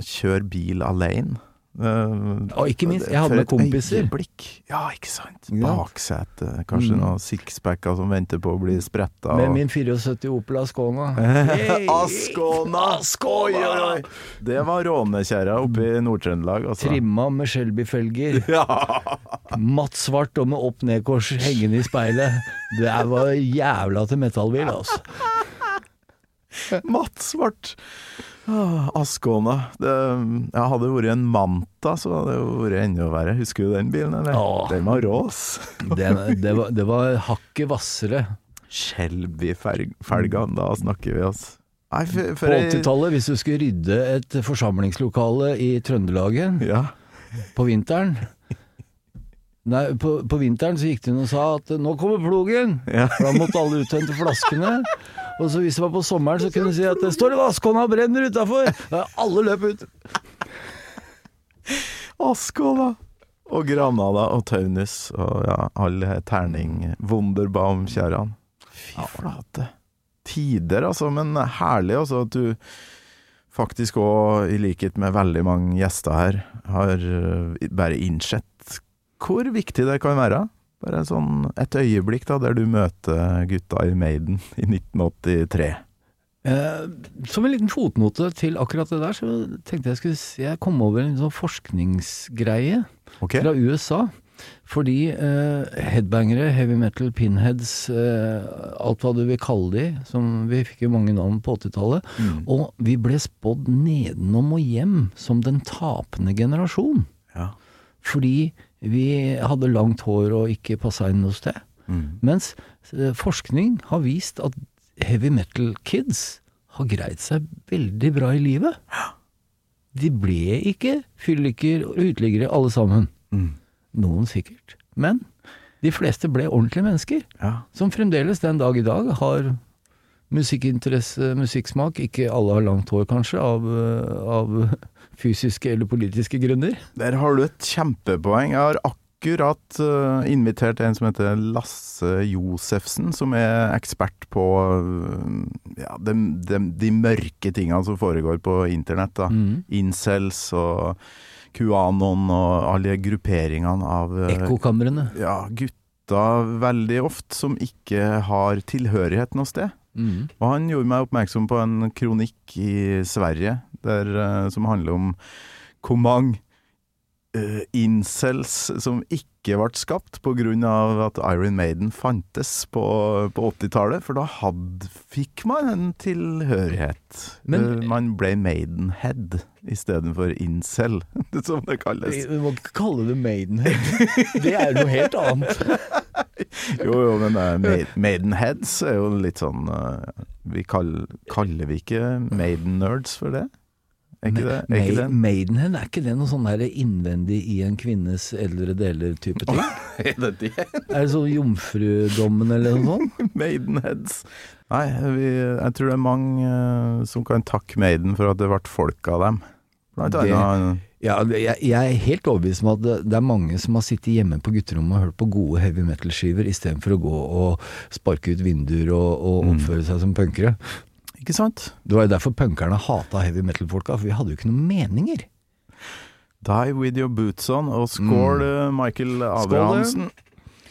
kjøre bil alene. Uh, Og ikke minst, jeg hadde med kompiser. Øyeblikk. Ja, ikke sant. Baksete, kanskje Mm. noen sixpacker som venter på å bli spretta. Med og- min 74 Opel Ascona. Ascona! Ascona! oi, oi! Det var rånekjerra oppe i Nord-Trøndelag, altså. Trimma med Shelby-felger. Matt svart og med opp-ned-kors hengende i speilet. Det var jævla til metallbil, altså. Matt Svart. Ah, Ascona. Det, ja, hadde det vært en Manta, så hadde det vært enda verre. Husker du den bilen, eller? Åh. Den var rås. Det, det, var, det var hakket hvassere. Shelby-felgene, da snakker vi, altså. Nei, for, På for På 80-tallet, hvis du skulle rydde et forsamlingslokale i Trøndelagen Ja. på vinteren Nei, på, på vinteren så gikk de inn og sa at 'nå kommer plogen', Ja. for da måtte alle uthente flaskene. Og så hvis det var på sommeren, så kunne du si at 'det står en Ascona og brenner utafor'. Alle løp ut. Og! Og Granada og Taunus og ja, alle terning. Wunderbaum-kjærene. Fy flate. Tider, altså, men herlig altså at du faktisk òg, i likhet med veldig mange gjester her, har eh, bare innsett hvor viktig det kan være. Bare sånn et øyeblikk da, der du møter gutta i Maiden i 1983. Eh, som en liten fotnote til akkurat det der, så tenkte jeg skulle Jeg kom over en sånn forskningsgreie okay. fra USA. Fordi eh, headbangere, heavy metal, pinheads, eh, alt hva du vil kalle de, som vi fikk jo mange navn på 80-tallet, Mm. og vi ble spådd nedenom og hjem som den tapende generasjon. Ja. Fordi vi hadde langt hår og ikke passa inn noe sted. Mm. Mens eh, forskning har vist at heavy metal kids har greid seg veldig bra i livet. De ble ikke fylliker og uteliggere alle sammen. Mm. Noen sikkert. Men de fleste ble ordentlige mennesker, Ja. som fremdeles den dag i dag har musikkinteresse, musikksmak. Ikke alle har langt hår, kanskje, av, eh, av fysiske eller politiske grunner. Der har du et kjempepoeng. Jeg har akkurat eh, invitert en som heter Lasse Josefsen, som er ekspert på eh, ja, de, de, de mørke tingene som foregår på internett. da. Mm. Incels og QAnon og alle grupperingene av eh, Ekkokamrene. ja, gutta veldig ofte som ikke har tilhørighet noe sted. Mm. Og han gjorde meg oppmerksom på en kronikk i Sverige der, eh, som handler om hvor mange uh, incels som ikke ble skapt pga. at Iron Maiden fantes på, på 80-tallet. For da hadde, fikk man en tilhørighet. Men- uh, man ble Maidenhead istedenfor incel, som det kalles. Du må ikke kalle det Maidenhead. Det er noe helt annet. Jo, jo, men uh, Maidenheads er jo litt sånn uh, vi kall, Kaller vi ikke Maiden-nerds for det? Er ikke det? Er ikke det? Maidenhead, er ikke det noe sånn der innvendig i en kvinnes eldre deler-type ting? Er det det? Er det sånn jomfrudommen eller noe sånt? Maidenheads. Nei, vi, jeg tror det er mange uh, som kan takke Maiden for at det ble folk av dem. Blant Det- Ja, jeg, jeg er helt overbevist om at det, det er mange som har sittet hjemme på gutterommet og hørt på gode heavy metal-skiver istedenfor å gå og sparke ut vinduer og, og oppføre seg som punkere. Ikke sant? Det var jo derfor punkerne hata heavy metal-folka, for vi hadde jo ikke noen meninger. Die with your boots on, og skål, mm. Michael Abrahamsen.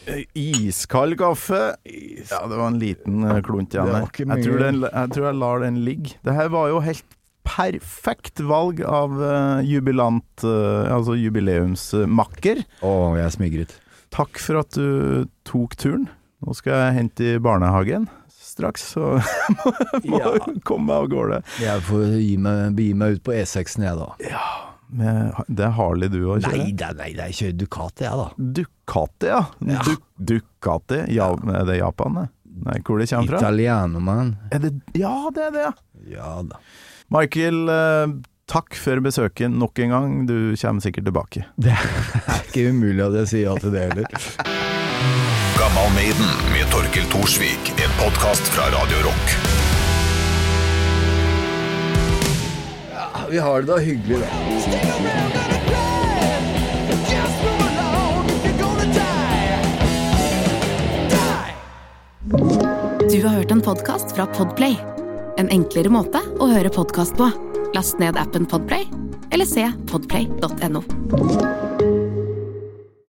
Eh, Iskald kaffe. Ja, det var en liten eh, klunt igjen Det her. Jeg, tror den- jeg tror jeg lar den ligge. Det her var jo helt perfekt valg av eh, jubilant, eh, altså jubileumsmakker. Å, jeg er smigret. Takk for at du tok turen. Nå skal jeg hente i barnehagen straks, så jeg må Ja. komme meg av gårde. Jeg får gi meg, begi meg ut på E6-en jeg, da. Med, det er Harley du òg kjører? Nei, nei nei, jeg kjører Ducati, jeg, da. Ducati, ja. Ja. Du, Ducati. Ja, er det Japan, det? Nei, hvor det kommer fra? Italiano, man. Er det, ja, det er det, ja. Ja da. Michael, eh, takk for besøket nok en gang. Du kommer sikkert tilbake. Det er ikke umulig at jeg sier ja til det heller. Gammal Maiden med Torkel Thorsvik. En podkast fra Radio Rock. Vi har det da hyggelig, da. Du har hørt en podkast fra Podplay. En enklere måte å høre podkast på. Last ned appen Podplay, eller se podplay.no.